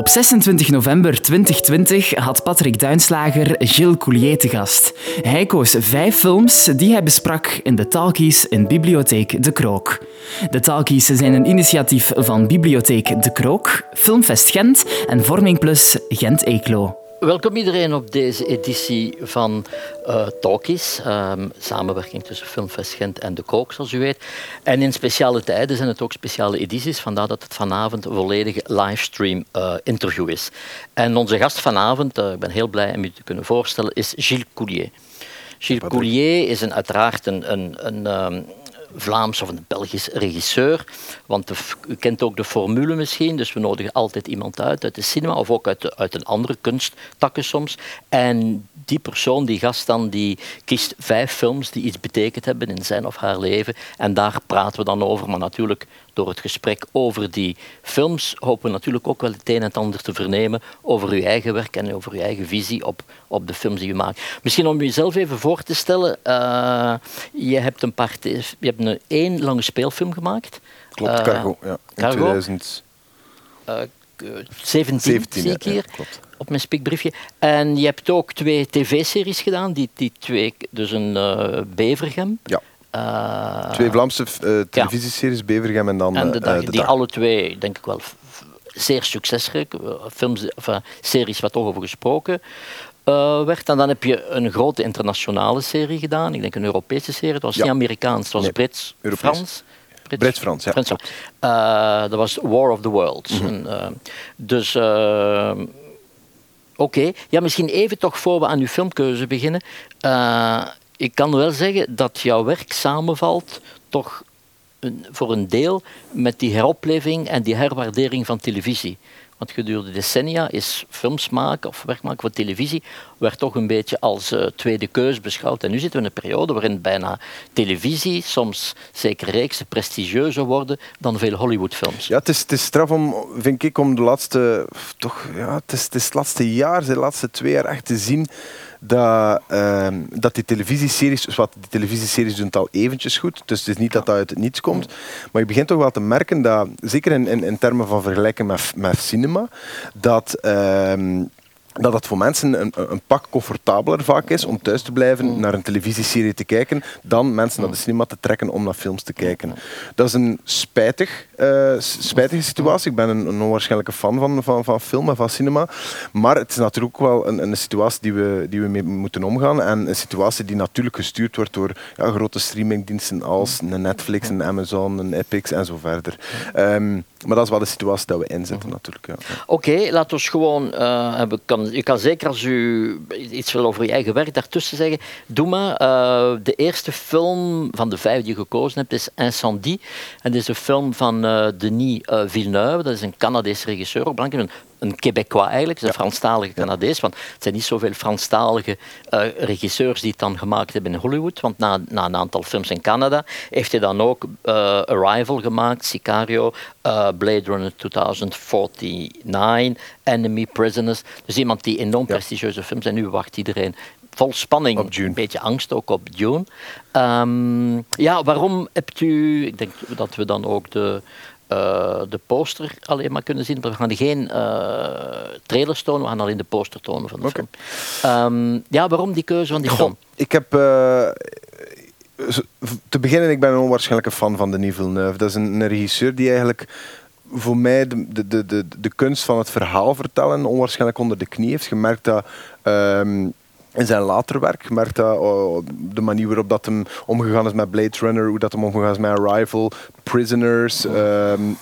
Op 26 november 2020 had Patrick Duinslager Gilles Coulier te gast. Hij koos vijf films die hij besprak in de Talkies in Bibliotheek De Krook. De Talkies zijn een initiatief van Bibliotheek De Krook, Filmfest Gent en Vorming Plus Gent-Eeklo. Welkom iedereen op deze editie van uh, Talkies. Ehm, samenwerking tussen Filmfest Gent en De Krook, zoals u weet. En in speciale tijden zijn het ook speciale edities. Vandaar dat het vanavond een volledige livestream uh, interview is. En onze gast vanavond, uh, ik ben heel blij om u te kunnen voorstellen, is Gilles Coulier. Gilles Coulier is een, uiteraard een, een, een um, Vlaams of een Belgisch regisseur. Want u kent ook de formule misschien, dus we nodigen altijd iemand uit uit de cinema of ook uit, uit een andere kunsttakken soms. En die persoon, die gast dan, die kiest vijf films die iets betekend hebben in zijn of haar leven. En daar praten we dan over. Maar natuurlijk, door het gesprek over die films, hopen we natuurlijk ook wel het een en het ander te vernemen over uw eigen werk en over uw eigen visie op, op de films die u maakt. Misschien om jezelf even voor te stellen, uh, je hebt een paar, je hebt een één lange speelfilm gemaakt. Klopt, uh, Cargo, ja. In Cargo. 2000. Uh, 17, 17 zie ik hier. Ja, op mijn spiekbriefje. En je hebt ook twee tv-series gedaan, die, die twee, dus een uh, Bevergem. Ja. Uh, twee Vlaamse uh, televisieseries. Bevergem en dan en de dag, de die dag. alle twee, denk ik wel, zeer succesrijk. Films, of, series waar toch over gesproken uh, werd. En dan heb je een grote internationale serie gedaan. Ik denk een Europese serie. Het was Ja. niet Amerikaans, het was Nee, Brits, Europees. Frans. Brits-Frans, ja, Frans. Uh, dat was War of the Worlds. En, uh, dus oké. Ja, misschien even toch voor we aan uw filmkeuze beginnen. Ik kan wel zeggen dat jouw werk samenvalt toch een, voor een deel met die heropleving en die herwaardering van televisie. Want gedurende decennia is films maken of werk maken voor televisie werd toch een beetje als uh, tweede keus beschouwd. En nu zitten we in een periode waarin bijna televisie, soms zeker reeksen, prestigieuzer worden dan veel Hollywoodfilms. Ja, het is, het is straf om, vind ik, om de laatste, toch, ja, het is, het is het laatste jaar, de laatste twee jaar echt te zien dat, uh, dat die televisieseries, dus wat die televisieseries doen het al eventjes goed, dus het is niet dat dat uit het niets komt, maar je begint toch wel te merken dat, zeker in, in, in termen van vergelijken met, met cinema, dat... Uh, dat het voor mensen een, een, pak comfortabeler vaak is om thuis te blijven mm. naar een televisieserie te kijken dan mensen naar de cinema te trekken om naar films te kijken. Dat is een spijtig, uh, spijtige situatie. Ik ben een, een onwaarschijnlijke fan van, van, van film en van cinema. Maar het is natuurlijk ook wel een, een situatie die we, die we mee moeten omgaan. En een situatie die natuurlijk gestuurd wordt door ja, grote streamingdiensten als een Netflix, een Amazon, een Epix en zo verder. Um, maar dat is wel de situatie dat we inzetten natuurlijk. Ja. Oké, okay, laten we gewoon... Uh, kan, je kan zeker als u iets wil over je eigen werk daartussen zeggen, doe maar. Uh, de eerste film van de vijf die je gekozen hebt is Incendie. En dit is een film van uh, Denis Villeneuve. Dat is een Canadees regisseur. Een, een Québécois eigenlijk, een ja. Franstalige Canadees. Want het zijn niet zoveel Franstalige uh, regisseurs die het dan gemaakt hebben in Hollywood. Want na, na een aantal films in Canada heeft hij dan ook uh, Arrival gemaakt, Sicario, uh, Blade Runner 2049, Enemy, Prisoners. Dus iemand die enorm ja. prestigieuze films en nu wacht iedereen vol spanning, June. een beetje angst ook op Dune. Um, ja, waarom hebt u, ik denk dat we dan ook de, uh, de poster alleen maar kunnen zien. We gaan geen uh, trailers tonen, we gaan alleen de poster tonen van de okay. film. Um, ja, waarom die keuze van die film? Ik heb... Uh, te beginnen, ik ben een onwaarschijnlijke fan van Denis Villeneuve. Dat is een, een regisseur die eigenlijk voor mij de, de, de, de kunst van het verhaal vertellen onwaarschijnlijk onder de knie heeft. gemerkt dat... Um, in zijn later werk gemerkt dat oh, de manier waarop dat hem omgegaan is met Blade Runner, hoe dat hem omgegaan is met Arrival, Prisoners. Um,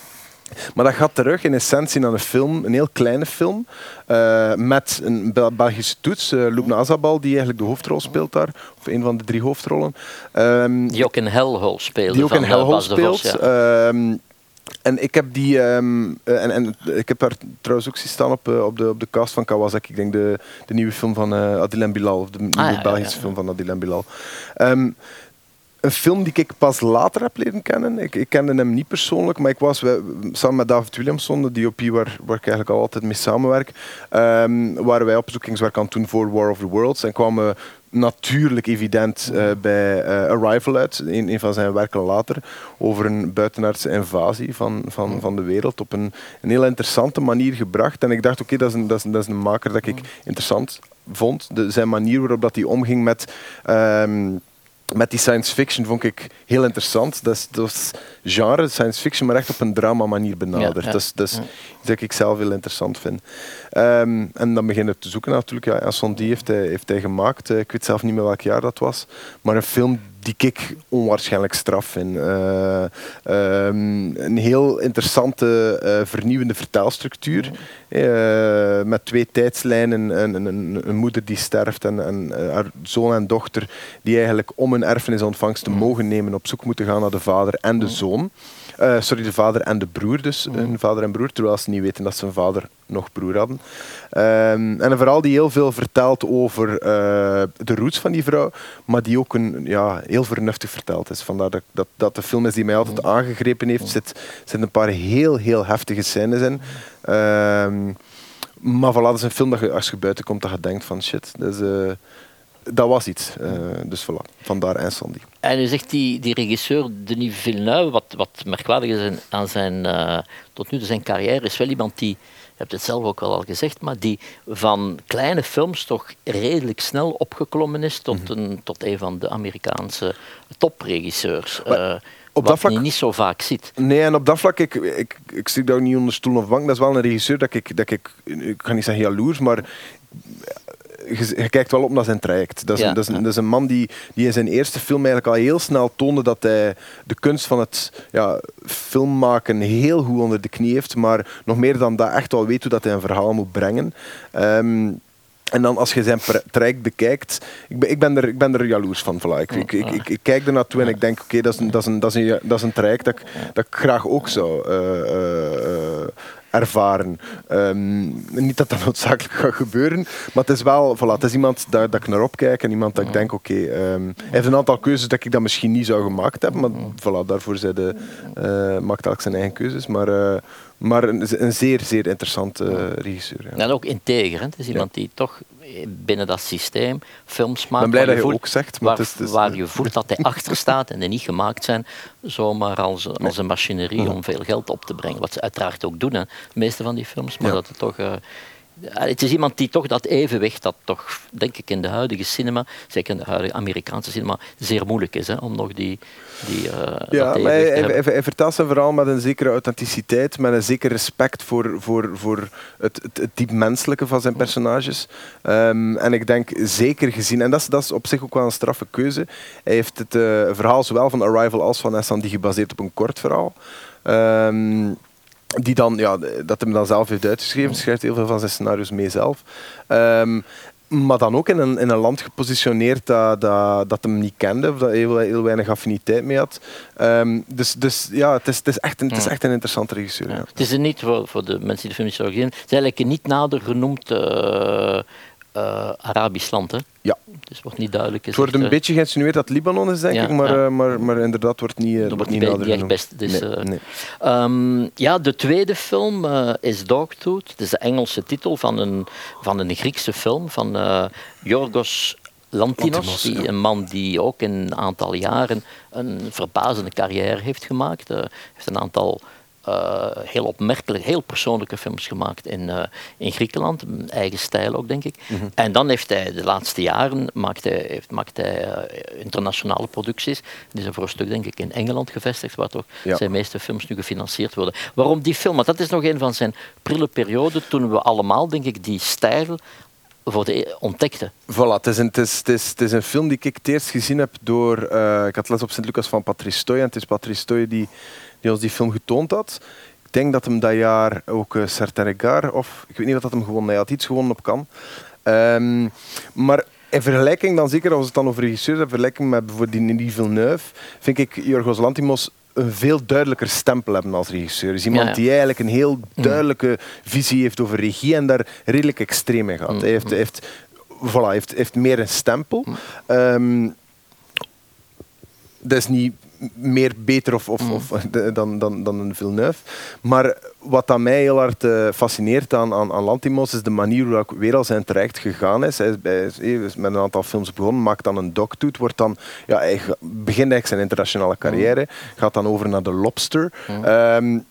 maar dat gaat terug in essentie naar een film, een heel kleine film, uh, met een Belgische toets, uh, Loep Nazabal, die eigenlijk de hoofdrol speelt daar, of een van de drie hoofdrollen. Um, die ook in Hellhole speelt. Die ook in Hellhole speelt. Ja. um, en ik heb die, um, uh, en, en ik heb daar trouwens ook zien staan op, uh, op, de, op de cast van Kawasaki. Ik denk de, de nieuwe film van uh, Adil en Bilal, of de nieuwe ah, ja, Belgische ja, film van Adil en Bilal. Um, een film die ik pas later heb leren kennen. Ik, ik kende hem niet persoonlijk, maar ik was samen met David Williamson, de DOP waar, waar ik eigenlijk al altijd mee samenwerk, um, waren wij opzoekingswerk aan het doen voor War of the Worlds en kwamen natuurlijk evident uh, bij uh, Arrival uit, een, een, van zijn werken later, over een buitenaardse invasie van, van, van de wereld op een, een heel interessante manier gebracht. En ik dacht, oké, okay, dat, dat, dat, is een maker dat ik interessant vond. De, zijn manier waarop dat hij omging met... Um, met die science fiction vond ik heel interessant. Dat is, dat is genre science fiction, maar echt op een drama manier benaderd. Ja, Dat is, dat is dat ik zelf heel interessant vind. Um, en dan beginnen te zoeken natuurlijk. Ja, Anson die heeft hij, heeft hij gemaakt. ik weet zelf niet meer welk jaar dat was. Maar een film die ik onwaarschijnlijk straf vind. Uh, um, een heel interessante, uh, vernieuwende vertaalstructuur. Uh, met twee tijdslijnen. Een, een, een, moeder die sterft en, en haar zoon en dochter die eigenlijk om een erfenisontvangst te mogen nemen op zoek moeten gaan naar de vader en de zoon. Uh, sorry, de vader en de broer dus. Mm. Hun vader en broer, terwijl ze niet weten dat ze een vader nog broer hadden. Um, en een verhaal die heel veel vertelt over uh, de roots van die vrouw, maar die ook een, ja, heel vernuftig verteld is. Vandaar dat, dat, dat de film is die mij altijd mm. aangegrepen heeft. Er zit, zit een paar heel, heel heftige scènes in. Um, maar voilà, dat is een film dat je, als je buiten komt, dat je denkt van shit, dat is... Uh, dat was iets. Uh, dus voilà, vandaar Incendies. En u zegt die, die regisseur Denis Villeneuve, wat, wat merkwaardig is aan zijn, uh, tot nu toe zijn carrière, is wel iemand die, je hebt het zelf ook wel al gezegd, maar die van kleine films toch redelijk snel opgeklommen is tot, mhm. een, tot een van de Amerikaanse topregisseurs. Uh, op dat vlak, je niet zo vaak ziet. Nee, en op dat vlak, ik, ik, ik zit daar niet onder stoel of bank. Dat is wel een regisseur dat ik, dat ik, ik kan niet zeggen jaloers, maar je, kijkt wel op naar zijn traject. Dat is, een, dat, is dat is, een, man die, die in zijn eerste film eigenlijk al heel snel toonde dat hij de kunst van het ja, filmmaken heel goed onder de knie heeft, maar nog meer dan dat echt wel weet hoe dat hij een verhaal moet brengen. Ehm, en dan als je zijn traject bekijkt, ik ben, ik ben, er, ik ben er jaloers van. Voilà. Ik, ik, ik, ik, kijk er naartoe en ik denk, oké, dat, is een, dat, is een, dat, is een, dat is een traject dat, dat ik graag ook zou uh, uh, ervaren. Um, niet dat dat noodzakelijk gaat gebeuren, maar het is wel, voilà, het is iemand dat, dat ik naar opkijk en iemand dat ik denk, oké, okay, um, hij heeft een aantal keuzes dat ik dat misschien niet zou gemaakt hebben, maar voilà, daarvoor de, uh, maakt elk zijn eigen keuzes. Maar, uh, maar een, een, zeer, zeer interessante uh, regisseur. Ja. En ook integer, hè? het is iemand die toch binnen dat systeem films maakt. Ik ben blij dat je, ook zegt. Maar waar, het is, waar je voelt dat hij achter staat en die niet gemaakt zijn zomaar als, als een machinerie om veel geld op te brengen. Wat ze uiteraard ook doen, hè, de meeste van die films. Maar dat het toch... Uh, het is iemand die toch dat evenwicht, dat toch, denk ik, in de huidige cinema, zeker in de huidige Amerikaanse cinema, zeer moeilijk is hè, om nog die, die uh, Ja, maar hij, hij, hij, vertelt zijn verhaal met een zekere authenticiteit, met een zeker respect voor, voor, voor het, het, het diep menselijke van zijn personages. Um, en ik denk zeker gezien, en dat is, dat is op zich ook wel een straffe keuze, hij heeft het uh, verhaal zowel van Arrival als van Essan die gebaseerd op een kort verhaal. Um, die dan, ja, dat hem dan zelf heeft uitgeschreven. schrijft heel veel van zijn scenario's mee zelf. Um, maar dan ook in een, in een land gepositioneerd dat, dat, dat hem niet kende, of dat heel, heel weinig affiniteit mee had. Um, dus, dus ja, het is, het, is echt een, het is echt een interessante regisseur. Ja. Ja. Het is er niet, voor, voor de mensen die de film niet zouden gezien het is eigenlijk een niet nader genoemd uh, uh, Arabisch land. Hè? Ja. Dus wordt niet duidelijk. Het wordt een uh, beetje geïnsinueerd dat Libanon is, denk ja, ik, maar, ja. uh, maar, maar inderdaad wordt niet, uh, wordt niet, echt best. Dus, nee, nee. Um, ja, de tweede film is Dogtooth. Het is de Engelse titel van een, van een Griekse film van Yorgos Lantinos, Lantimos, die, ja. een man die ook in een aantal jaren een verbazende carrière heeft gemaakt. Hij heeft een aantal heel opmerkelijk, heel persoonlijke films gemaakt in, uh, in Griekenland. Eigen stijl ook, denk ik. Mm -hmm. En dan heeft hij de laatste jaren maakt hij, heeft, maakt hij uh, internationale producties. Die zijn voor een stuk, denk ik, in Engeland gevestigd, waar toch ja. zijn meeste films nu gefinancierd worden. Waarom die film? Want dat is nog een van zijn prille perioden toen we allemaal, denk ik, die stijl voor de ontdekte. Voilà, het is, een, het, is, het, is, een film die ik het eerst gezien heb door... ik had les op Sint-Lucas van Patrice Stoy en het is Patrice Stoy die die ons die film getoond had. Ik denk dat hem dat jaar ook uh, Certain of ik weet niet wat dat hem gewonnen Hij had iets gewonnen op Cannes. Um, maar in vergelijking dan zeker, als het dan over regisseurs in vergelijking met bijvoorbeeld Denis Villeneuve, vind ik Jorgos Lantimos een veel duidelijker stempel hebben als regisseur. Is iemand ja, ja. die eigenlijk een heel mm. duidelijke visie heeft over regie en daar redelijk extreem in gaat. Mm. Hij heeft, heeft, voilà, heeft, heeft meer een stempel. Mm. Um, dat is niet meer beter of, of, of dan, dan, dan een Villeneuve. Maar wat dat mij heel hard uh, fascineert aan, aan, aan Lantimos is de manier waarop weer al zijn terecht gegaan is. Hij is, bij, is met een aantal films begonnen, maakt dan een doc-toet, wordt dan, ja, hij begint eigenlijk zijn internationale carrière, gaat dan over naar The Lobster. Um,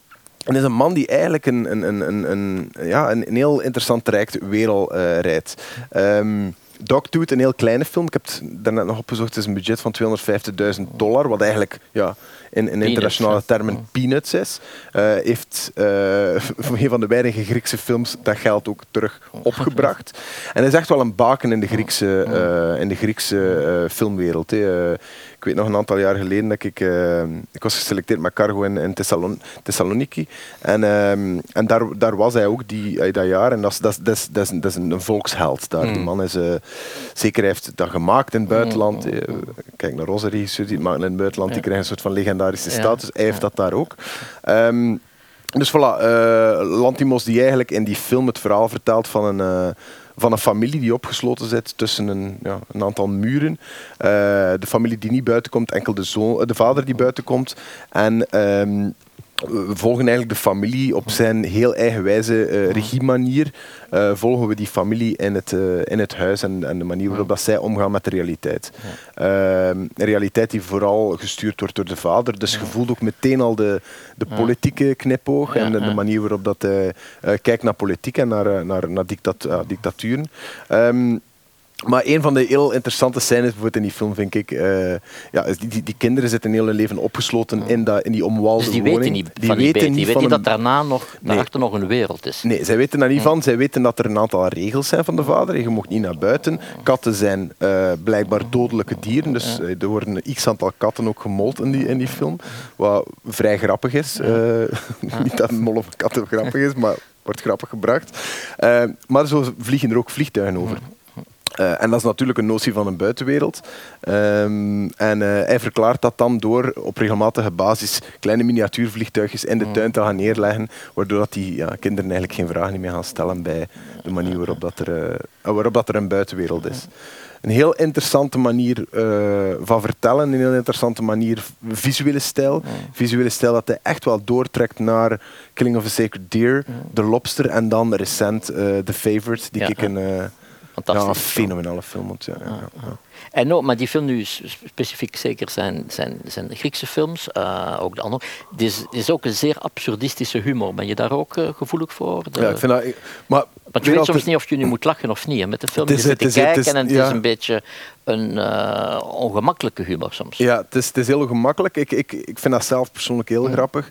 en is een man die eigenlijk een, een, een, een, ja, een, heel interessant traject wereld uh, rijdt. Um, Doc doet een heel kleine film. Ik heb het daarnet nog opgezocht. Het is een budget van 250.000 dollar, wat eigenlijk ja, in, in internationale termen peanuts is. Uh, heeft uh, een van de weinige Griekse films dat geld ook terug opgebracht. En hij is echt wel een baken in de Griekse, uh, in de Griekse filmwereld. Hè. Ik weet nog een aantal jaar geleden dat ik, ik was geselecteerd met Cargo in, in Thessalon Thessaloniki. En, um, en daar, daar was hij ook die, dat jaar. En dat is, dat is, dat is, dat is een, een volksheld daar. Mm. Die man is, zeker hij heeft dat gemaakt in het buitenland. kijk naar regisseur die het maakt in het buitenland. Die krijgt een soort van legendarische status. Hij heeft dat daar ook. Um, dus voilà, uh, Lantimos die eigenlijk in die film het verhaal vertelt van een, uh, van een familie die opgesloten zit tussen een, ja, een aantal muren. Uh, de familie die niet buiten komt, enkel de, de vader die buiten komt. En um, we volgen eigenlijk de familie op zijn heel eigen wijze uh, regiemanier. Uh, volgen we die familie in het, uh, in het huis en, en, de manier waarop dat zij omgaan met de realiteit. Ja. een realiteit die vooral gestuurd wordt door de vader. Dus je voelt ook meteen al de, de politieke knipoog en de, de, manier waarop dat hij kijkt naar politiek en naar, naar, naar dictat, dictaturen. Um, maar een van de heel interessante scènes bijvoorbeeld in die film vind ik, uh, ja, die, die, die, kinderen zitten heel hun leven opgesloten in, dat, in die omwaalde dus die woning. Weten niet die weten niet, die weten niet dat daarna nog, daarachter nog een wereld is. Nee, zij weten daar niet van. Zij weten dat er een aantal regels zijn van de vader. Je mag niet naar buiten. Katten zijn uh, blijkbaar dodelijke dieren, dus uh, er worden een x aantal katten ook gemold in die, in die film, wat vrij grappig is. niet dat een mol of katten grappig is, maar wordt grappig gebracht. maar zo vliegen er ook vliegtuigen over. Uh, en dat is natuurlijk een notie van een buitenwereld. Um, en uh, hij verklaart dat dan door op regelmatige basis kleine miniatuurvliegtuigjes in de mm. tuin te gaan neerleggen, waardoor dat die ja, kinderen eigenlijk geen vragen meer gaan stellen bij de manier waarop, dat er, uh, waarop dat er een buitenwereld is. Een heel interessante manier van vertellen, een heel interessante manier, visuele stijl. Mm. Visuele stijl dat hij echt wel doortrekt naar Killing of a Sacred Deer, mm. The Lobster en dan recent The Favourite, die ja, ik een Fantastisch. Ja, een fenomenale film. Ja, ja, ja. En ook, maar die film nu specifiek zeker zijn, zijn, zijn Griekse films, uh, ook de andere. Het is, is ook een zeer absurdistische humor. Ben je daar ook uh, gevoelig voor? De, ja, ik vind dat... Maar, want je weet soms niet of je nu moet lachen of niet. Met de film is, je zit te kijken is, en het is een beetje een uh, ongemakkelijke humor soms. Ja, het is, het is heel gemakkelijk. Ik, ik, ik vind dat zelf persoonlijk heel grappig.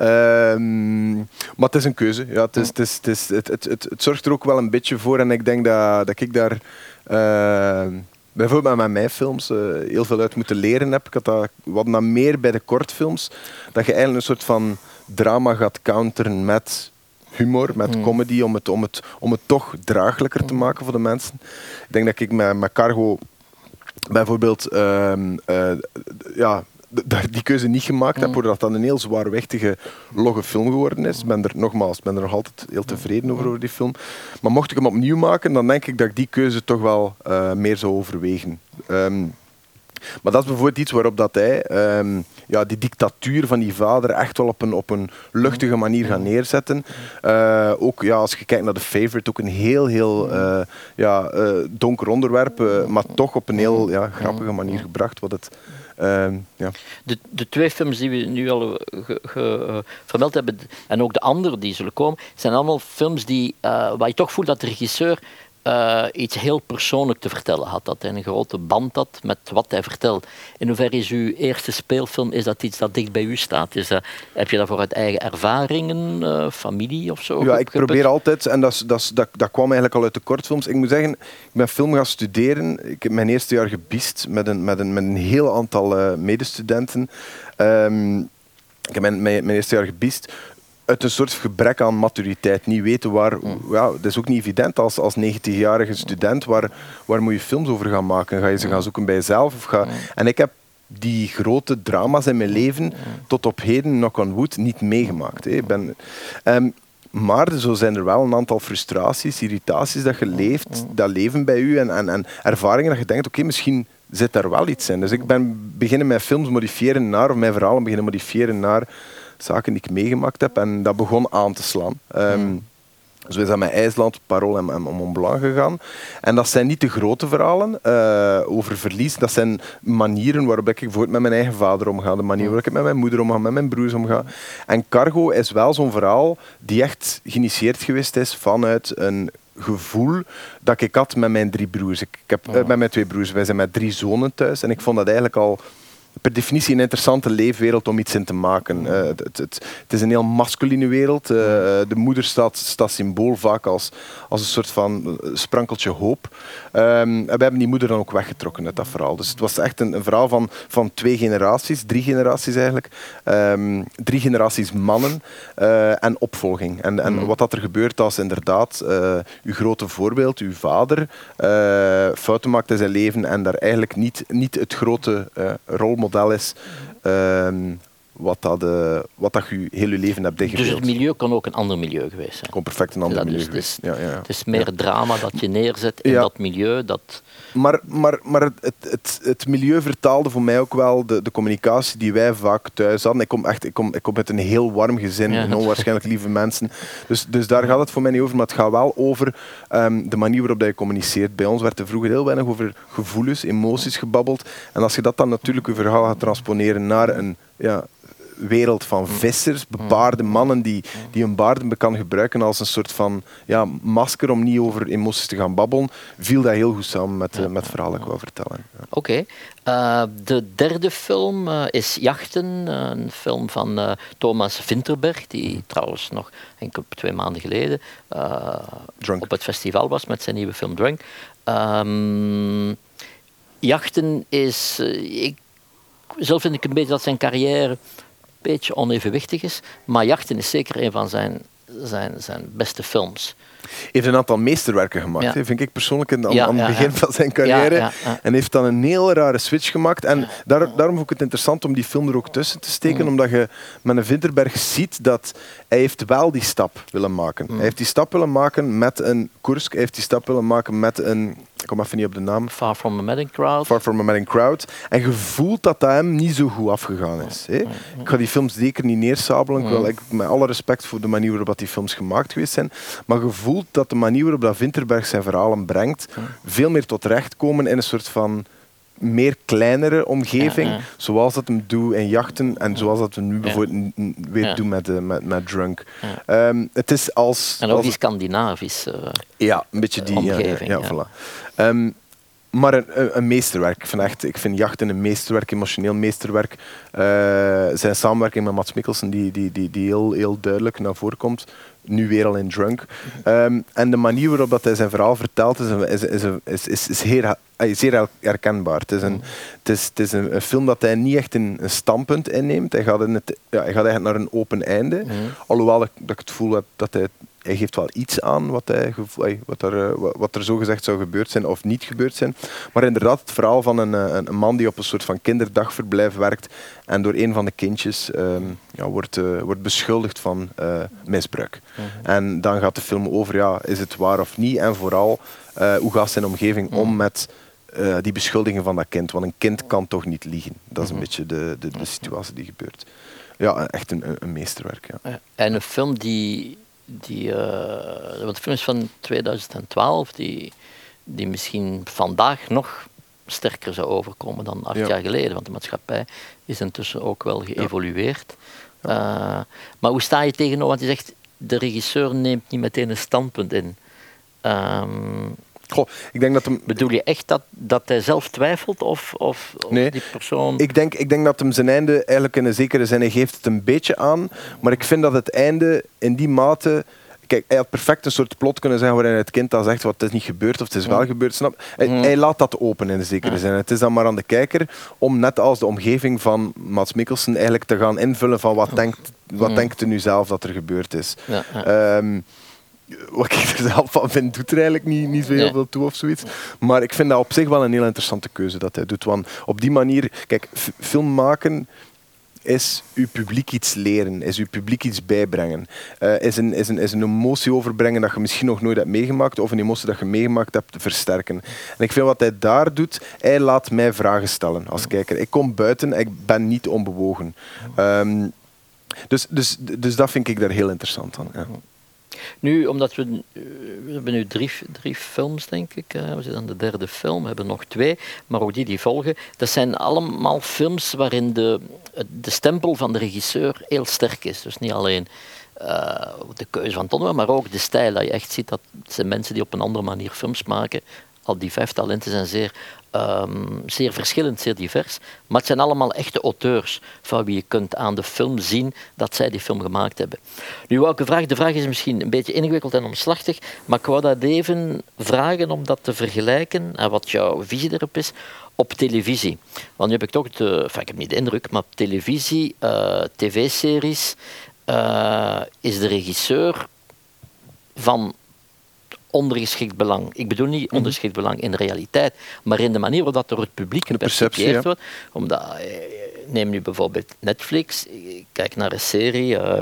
Um, maar het is een keuze. Ja, het, is, het, is, het, is, het, het, het, het, zorgt er ook wel een beetje voor. En ik denk dat, dat ik daar uh, bijvoorbeeld met mijn films uh, heel veel uit moeten leren heb. Ik had dat wat naar meer bij de kortfilms. Dat je eigenlijk een soort van drama gaat counteren met humor, met mm. comedy, om het, om, het, om het toch draaglijker te mm. maken voor de mensen. Ik denk dat ik met, met Cargo bijvoorbeeld uh, ja, die keuze niet gemaakt heb, mm. doordat dat een heel zwaarwichtige, logge film geworden is. Ik ben er nogmaals ben er nog altijd heel tevreden over, over die film. Maar mocht ik hem opnieuw maken, dan denk ik dat ik die keuze toch wel uh, meer zou overwegen. Um, maar dat is bijvoorbeeld iets waarop dat hij um, ja, die dictatuur van die vader echt wel op een, op een luchtige manier gaat neerzetten. Uh, ook ja, als je kijkt naar de Favorite, ook een heel, heel uh, ja, uh, donker onderwerp, maar toch op een heel ja, grappige manier gebracht. Wat het Uh, ja. de, de twee films die we nu al ge, ge, uh, vermeld hebben, en ook de andere die zullen komen, zijn allemaal films die, uh, waar je toch voelt dat de regisseur uh, iets heel persoonlijk te vertellen had. Dat hij een grote band had met wat hij vertelt. In hoeverre is uw eerste speelfilm, is dat iets dat dicht bij u staat? Is dat, heb je dat voor uit eigen ervaringen, uh, familie of zo? Ja, ik probeer altijd, en dat, dat, dat, dat kwam eigenlijk al uit de kortfilms. Ik moet zeggen, ik ben film gaan studeren. Ik heb mijn eerste jaar gebiest met een, met een, met een heel aantal uh, medestudenten. Um, ik heb mijn, mijn, mijn, eerste jaar gebiest uit een soort gebrek aan maturiteit. Niet weten waar. Ja, dat is ook niet evident als, als 90-jarige student. Waar, waar moet je films over gaan maken? Ga je ze gaan zoeken bij jezelf? Of ga... En ik heb die grote drama's in mijn leven tot op heden, knock on wood, niet meegemaakt. Ik ben, um, maar zo zijn er wel een aantal frustraties, irritaties dat je leeft, dat leven bij u en, en, en ervaringen dat je denkt, oké, misschien zit daar wel iets in. Dus ik ben beginnen mijn films modifiëren naar, of mijn verhalen beginnen modifiëren naar zaken die ik meegemaakt heb en dat begon aan te slaan. Um, zo is dat met IJsland, Parool en, en Mont Blanc gegaan. En dat zijn niet de grote verhalen uh, over verlies. Dat zijn manieren waarop ik bijvoorbeeld met mijn eigen vader omga. De manier waarop ik met mijn moeder omga, met mijn broers omga. En Cargo is wel zo'n verhaal die echt geïnitieerd geweest is vanuit een gevoel dat ik had met mijn drie broers. Ik, ik heb, uh, met mijn twee broers. Wij zijn met drie zonen thuis. En ik vond dat eigenlijk al per definitie een interessante leefwereld om iets in te maken. Uh, het, het, het, is een heel masculine wereld. Uh, de moeder staat, staat symbool vaak als, als een soort van sprankeltje hoop. Um, en we hebben die moeder dan ook weggetrokken uit dat verhaal. Dus het was echt een, een verhaal van, van twee generaties, drie generaties eigenlijk. Um, drie generaties mannen uh, en opvolging. En, en mm. wat dat er gebeurt als inderdaad uw grote voorbeeld, uw vader, fouten maakt in zijn leven en daar eigenlijk niet, niet het grote rolmodel model is. Um, wat, dat, uh, wat dat je heel je leven hebt Dus het milieu kan ook een ander milieu geweest zijn? Kon perfect een ander milieu dus geweest. Het is, ja, ja, het is meer drama dat je neerzet in dat milieu. Dat... Maar, maar, maar het, het, het, milieu vertaalde voor mij ook wel de, de communicatie die wij vaak thuis hadden. Ik kom, echt, ik kom, ik kom uit een heel warm gezin, en onwaarschijnlijk lieve mensen. Dus, dus daar gaat het voor mij niet over, maar het gaat wel over um, de manier waarop je communiceert. Bij ons werd er vroeger heel weinig over gevoelens, emoties gebabbeld. En als je dat dan natuurlijk je verhaal gaat transponeren naar een ja, wereld van vissers, bebaarde mannen die, die hun baarden kan gebruiken als een soort van ja, masker om niet over emoties te gaan babbelen, viel dat heel goed samen met, uh, met dat ik wil vertellen. Ja. Oké. Okay. Uh, de derde film uh, is Jachten, een film van Thomas Vinterberg, die trouwens nog enkel twee maanden geleden op het festival was met zijn nieuwe film Drunk. Um, Jachten is, ik, zelf vind ik een beetje dat zijn carrière beetje onevenwichtig is. Maar Jachten is zeker een van zijn, zijn, zijn beste films. Hij heeft een aantal meesterwerken gemaakt, ja. vind ik persoonlijk aan, ja, aan het begin van zijn carrière. En heeft dan een heel rare switch gemaakt. En daar, daarom vond ik het interessant om die film er ook tussen te steken, mm. omdat je met een Vinterberg ziet dat hij heeft wel die stap willen maken. Mm. Hij heeft die stap willen maken met een Kursk, hij heeft die stap willen maken met een ik kom even niet op de naam. Far From a Madding Crowd. Far From a Madding Crowd. En je voelt dat dat hem niet zo goed afgegaan is. Hè? Ik ga die films zeker niet neersabelen. Ik wil, ik, met alle respect voor de manier waarop die films gemaakt geweest zijn. Maar je voelt dat de manier waarop dat Winterberg zijn verhalen brengt, veel meer tot recht komen in een soort van meer kleinere omgeving, ja, ja. zoals dat hem doet in jachten en zoals dat we nu bijvoorbeeld weer doen met, uh, met, met Drunk. Um, het is als, en ook als, die Scandinavische uh, ja, een beetje die omgeving. Ja, voilà. um, maar een, een, meesterwerk. Ik vind, echt, ik vind jachten een meesterwerk, emotioneel meesterwerk. Uh, zijn samenwerking met Mats Mikkelsen, die, die, die, die heel, heel duidelijk naar voren komt nu weer al in Drunk. Um, en de manier waarop dat hij zijn verhaal vertelt is, is, is, is, is, is zeer herkenbaar. Het is, een, het is, het is een, een, film dat hij niet echt een, een standpunt inneemt. Hij gaat, in het, ja, hij gaat eigenlijk naar een open einde. Mm. Alhoewel ik, dat ik het gevoel heb dat hij hij geeft wel iets aan wat, hij, wat, er, eh, wat er zo gezegd zou gebeurd zijn of niet gebeurd zijn. Maar inderdaad, het verhaal van een, eh, een, man die op een soort van kinderdagverblijf werkt en door een van de kindjes um, ja, wordt, uh, wordt beschuldigd van uh, misbruik. Mm -hmm. En dan gaat de film over, ja, is het waar of niet? En vooral, uh, hoe gaat zijn omgeving om mhm. Met die beschuldigingen van dat kind? Want een kind kan toch niet liegen? Dat is een -hmm. beetje de, de, de, situatie die gebeurt. Ja, echt een, een meesterwerk. Ja. En een film die die, uh, want de film is van 2012, die, die misschien vandaag nog sterker zou overkomen dan acht ja. jaar geleden. Want de maatschappij is intussen ook wel geëvolueerd. Ja. Uh, maar hoe sta je tegenover? Want je zegt, de regisseur neemt niet meteen een standpunt in. Um, Goh, ik denk dat hem... Bedoel je echt dat, dat hij zelf twijfelt of, of, of nee, die persoon... Ik denk, ik denk dat hem zijn einde eigenlijk in een zekere zin, hij geeft het een beetje aan, maar ik vind dat het einde in die mate... Kijk, hij had perfect een soort plot kunnen zijn waarin het kind dan zegt wat het is niet gebeurd of het is wel mm. gebeurd. Snap? Hij, mm. hij, laat dat open in een zekere zin. Het is dan maar aan de kijker om net als de omgeving van Mats Mikkelsen eigenlijk te gaan invullen van wat, denkt, wat mm. denkt u nu zelf dat er gebeurd is. Ja, ja. Um, wat ik er zelf van vind, doet er eigenlijk niet, niet zo heel nee. veel toe of zoiets. Maar ik vind dat op zich wel een heel interessante keuze dat hij doet. Want op die manier, kijk, film maken is uw publiek iets leren, is uw publiek iets bijbrengen, uh, is, een, is, een, is een emotie overbrengen dat je misschien nog nooit hebt meegemaakt of een emotie dat je meegemaakt hebt versterken. En ik vind wat hij daar doet, hij laat mij vragen stellen als kijker. Ik kom buiten, ik ben niet onbewogen. Um, dus, dus, dus dat vind ik daar heel interessant aan. Ja. Nu, omdat we, eh, we hebben nu drie, drie films, denk ik. We zitten aan de derde film, we hebben nog twee, maar ook die die volgen. Dat zijn allemaal films waarin de, de stempel van de regisseur heel sterk is. Dus niet alleen uh, de keuze van Tonne, maar ook de stijl. Dat je echt ziet dat het zijn mensen die op een andere manier films maken. Al die vijf talenten zijn zeer Um, zeer verschillend, zeer divers. Maar het zijn allemaal echte auteurs van wie je kunt aan de film zien dat zij die film gemaakt hebben. Nu, welke vraag? De vraag is misschien een beetje ingewikkeld en omslachtig, maar ik wou dat even vragen om dat te vergelijken en wat jouw visie erop is op televisie. Want nu heb ik toch de, ik heb niet de indruk, maar televisie, uh, tv-series, uh, is de regisseur van ondergeschikt belang. Ik bedoel niet mhm. ondergeschikt belang in de realiteit, maar in de manier waarop dat door het publiek gepercipieerd wordt. Omdat, eh, neem nu bijvoorbeeld Netflix, kijk naar een serie, uh,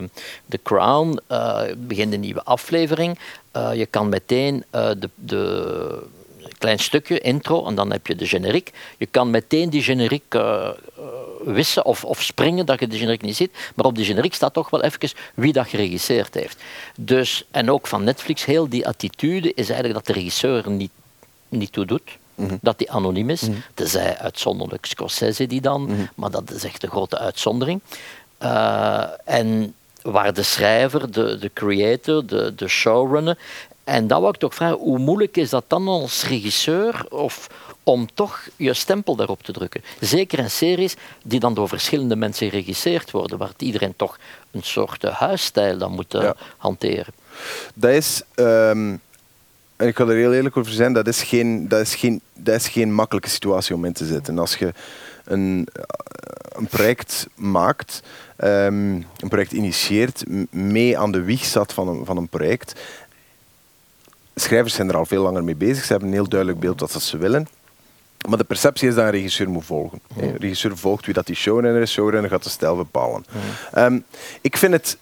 The Crown, uh, begint een nieuwe aflevering. je kan meteen de, de klein stukje, intro, en dan heb je de generiek. Je kan meteen die generiek wissen of, of springen dat je de generiek niet ziet. Maar op de generiek staat toch wel even wie dat geregisseerd heeft. Dus, en ook van Netflix, heel die attitude is eigenlijk dat de regisseur niet, niet toe doet. Mhm. Dat die anoniem is. Mm Tenzij uitzonderlijk Scorsese die dan, mhm. maar dat is echt een grote uitzondering. Uh, en waar de schrijver, de, de creator, de, de showrunner. En dan wou ik toch vragen, hoe moeilijk is dat dan als regisseur of, om toch je stempel daarop te drukken. Zeker in series die dan door verschillende mensen geregisseerd worden, waar iedereen toch een soort huisstijl dan moet eh, hanteren. Dat is, um, en ik ga er heel eerlijk over zijn, dat is, geen, dat, is geen, dat is geen makkelijke situatie om in te zitten. Als je een, eh, een project maakt, um, een project initieert, mee aan de wieg zat van een, van een project. Schrijvers zijn er al veel langer mee bezig. Ze hebben een heel duidelijk beeld wat ze willen. Maar de perceptie is dat een regisseur moet volgen. Een regisseur volgt wie dat die showrunner is, showrunner gaat de stijl bepalen. Ehm, ik vind het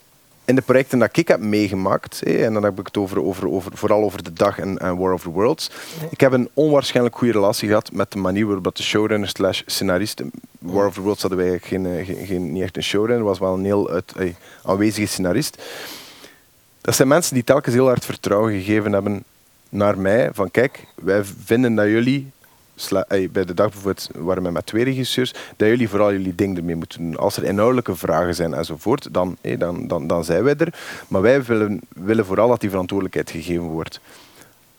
in de projecten dat ik heb meegemaakt, en dan heb ik het over, over, over, vooral over de dag en, War of the Worlds, ik heb een onwaarschijnlijk goede relatie gehad met de manier waarop de showrunner slash scenarist, War of the Worlds hadden wij geen, eh, geen, geen, niet echt een showrunner, was wel een heel uit, aanwezige scenarist. Dat zijn mensen die telkens heel hard vertrouwen gegeven hebben naar mij, van kijk, wij vinden dat jullie bij de dag waren we met twee regisseurs, dat jullie vooral jullie ding ermee moeten doen. Als er inhoudelijke vragen zijn enzovoort, dan, dan, dan, dan zijn wij er. Maar wij willen, willen vooral dat die verantwoordelijkheid gegeven wordt.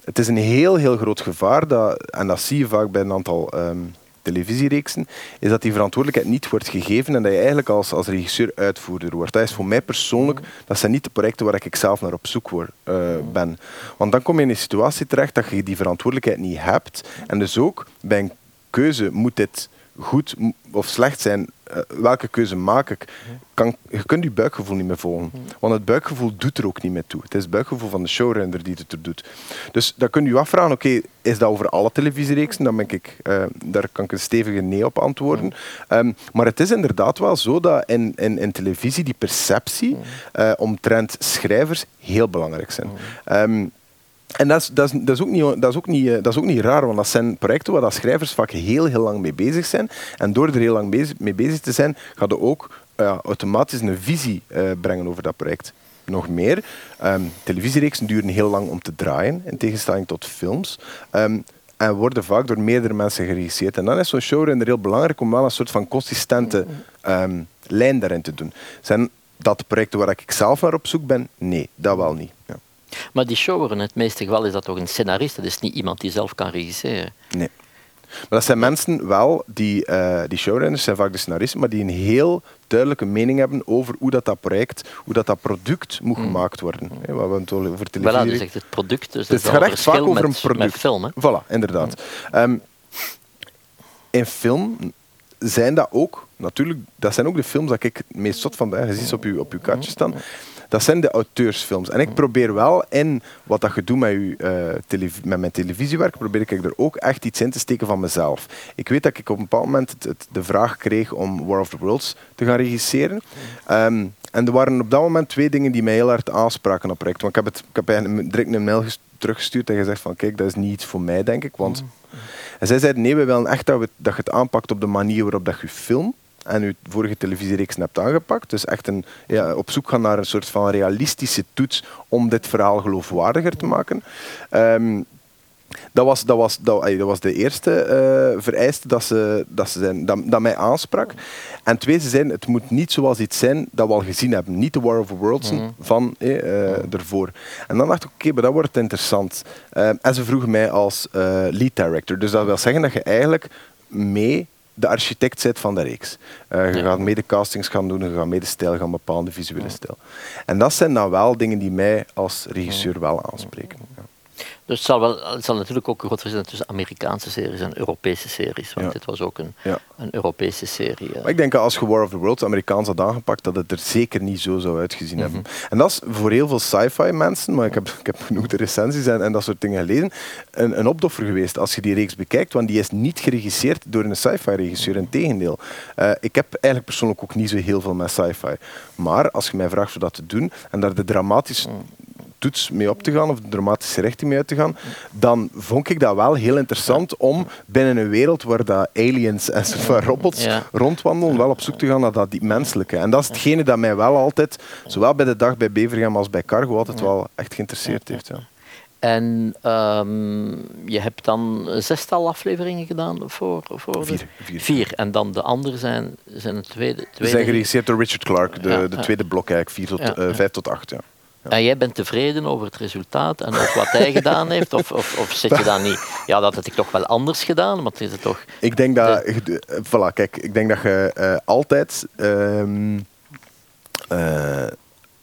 Het is een heel, heel groot gevaar, dat, en dat zie je vaak bij een aantal ehm, televisiereeksen, is dat die verantwoordelijkheid niet wordt gegeven en dat je eigenlijk als, als regisseur uitvoerder wordt. Dat is voor mij persoonlijk, dat zijn niet de projecten waar ik zelf naar op zoek word, uh, ben. Want dan kom je in een situatie terecht dat je die verantwoordelijkheid niet hebt. En dus ook bij een keuze moet dit goed of slecht zijn, uh, welke keuze maak ik, kan, je kunt je buikgevoel niet meer volgen. Want het buikgevoel doet er ook niet meer toe. Het is het buikgevoel van de showrunner die het er doet. Dus dan kun je je afvragen, oké, is dat over alle televisiereeksen? Dan ben ik, uh, daar kan ik een stevige nee op antwoorden. Um, maar het is inderdaad wel zo dat in, in, in televisie die perceptie uh, omtrent schrijvers heel belangrijk zijn. Um, en dat is, dat, dat, is ook niet, dat, is ook niet, eh, dat is ook niet raar, want dat zijn projecten waar dat schrijvers vaak heel, heel lang mee bezig zijn. En door er heel lang bezig, mee bezig te zijn, gaat je ook uh, automatisch een visie uh, brengen over dat project. Nog meer, um, televisiereeksen duren heel lang om te draaien, in tegenstelling tot films. Um, en worden vaak door meerdere mensen geregisseerd. En dan is zo'n showrunner heel belangrijk om wel een soort van consistente um, lijn daarin te doen. Zijn dat projecten waar ik zelf naar op zoek ben? Nee, dat wel niet. Ja. Maar die showrunner, in het meeste geval is dat toch een scenarist, dat is niet iemand die zelf kan regisseren. Nee. Maar dat zijn mensen wel, die, uh, die showrunners zijn vaak de scenaristen, maar die een heel duidelijke mening hebben over hoe dat, dat project, hoe dat, dat product moet mm. gemaakt worden. Mm. Wat we het over televisie... Voilà, dus echt het product. Dus het gaat echt vaak over een product. Met film, hè? Voilà, inderdaad. Mm. Um, in film zijn dat ook, natuurlijk, dat zijn ook de films dat ik het meest zot van ben. Je ziet ze op je, op je kaartje staan Dat zijn de auteursfilms. En ik probeer wel in wat dat je doet met, je, eh, met mijn televisiewerk, probeer ik er ook echt iets in te steken van mezelf. Ik weet dat ik op een bepaald moment het, het- de vraag kreeg om War of the Worlds te gaan regisseren. Ehm, en er waren op dat moment twee dingen die mij heel hard aanspraken op project. Want ik heb, het, ik heb eigenlijk direct een mail ges- teruggestuurd en gezegd van kijk, dat is niet iets voor mij, denk ik. Want en zij zeiden nee, we willen echt dat, we, dat je het aanpakt op de manier waarop dat je film en je vorige televisiereeks hebt aangepakt. Dus echt een, ja, op zoek gaan naar een soort van realistische toets om dit verhaal geloofwaardiger te maken. Ehm, dat was, dat, was, dat, dat was de eerste eh, vereiste dat, ze, dat, ze zijn, dat, dat mij aansprak. En twee, ze zeiden, het moet niet zoals iets zijn dat we al gezien hebben. Niet de War of the Worlds van eh, eh, ervoor. En dan dacht ik, oké, maar dat wordt interessant. Eh, en ze vroegen mij als lead director. Dus dat wil zeggen dat je eigenlijk mee de architect bent van de reeks. Eh, je gaat mee de castings gaan doen, je gaat mee de stijl gaan bepalen, de visuele stijl. En dat zijn dan wel dingen die mij als regisseur wel aanspreken. Ja. Dus het zal, wel, het zal natuurlijk ook een groot verschil zijn tussen Amerikaanse series en Europese series. Want Ja. dit was ook een, Ja. een Europese serie. Maar ik denk dat als je War of the Worlds Amerikaans had aangepakt, dat het er zeker niet zo zou uitgezien hebben. En dat is voor heel veel sci-fi mensen, maar ik heb, ik heb genoeg de recensies en, en dat soort dingen gelezen, een, een opdoffer geweest als je die reeks bekijkt, want die is niet geregisseerd door een sci-fi regisseur, in tegendeel. Eh, ik heb eigenlijk persoonlijk ook niet zo heel veel met sci-fi. Maar als je mij vraagt om dat te doen en daar de dramatische toets mee op te gaan of de dramatische richting mee uit te gaan, dan vond ik dat wel heel interessant om binnen een wereld waar dat aliens en soort van robots Ja. rondwandelen, wel op zoek te gaan naar dat die menselijke. En dat is hetgene dat mij wel altijd, zowel bij de dag bij Bevergem als bij Cargo, altijd wel echt geïnteresseerd heeft. Ja. En ehm, je hebt dan een zestal afleveringen gedaan voor, voor de- Vier, vier. En dan de andere zijn, zijn het tweede. Ze tweede zijn geregisseerd door Richard Clark, de, Ja, de tweede blok eigenlijk, vier tot, Ja, eh, vijf tot acht. Ja. En jij bent tevreden over het resultaat en ook wat hij gedaan heeft? Of, of, of zit je dan niet? Ja, dat had ik toch wel anders gedaan, maar het is het toch. Ik denk dat, voilà, kijk, ik denk dat je eh, altijd ehm, eh,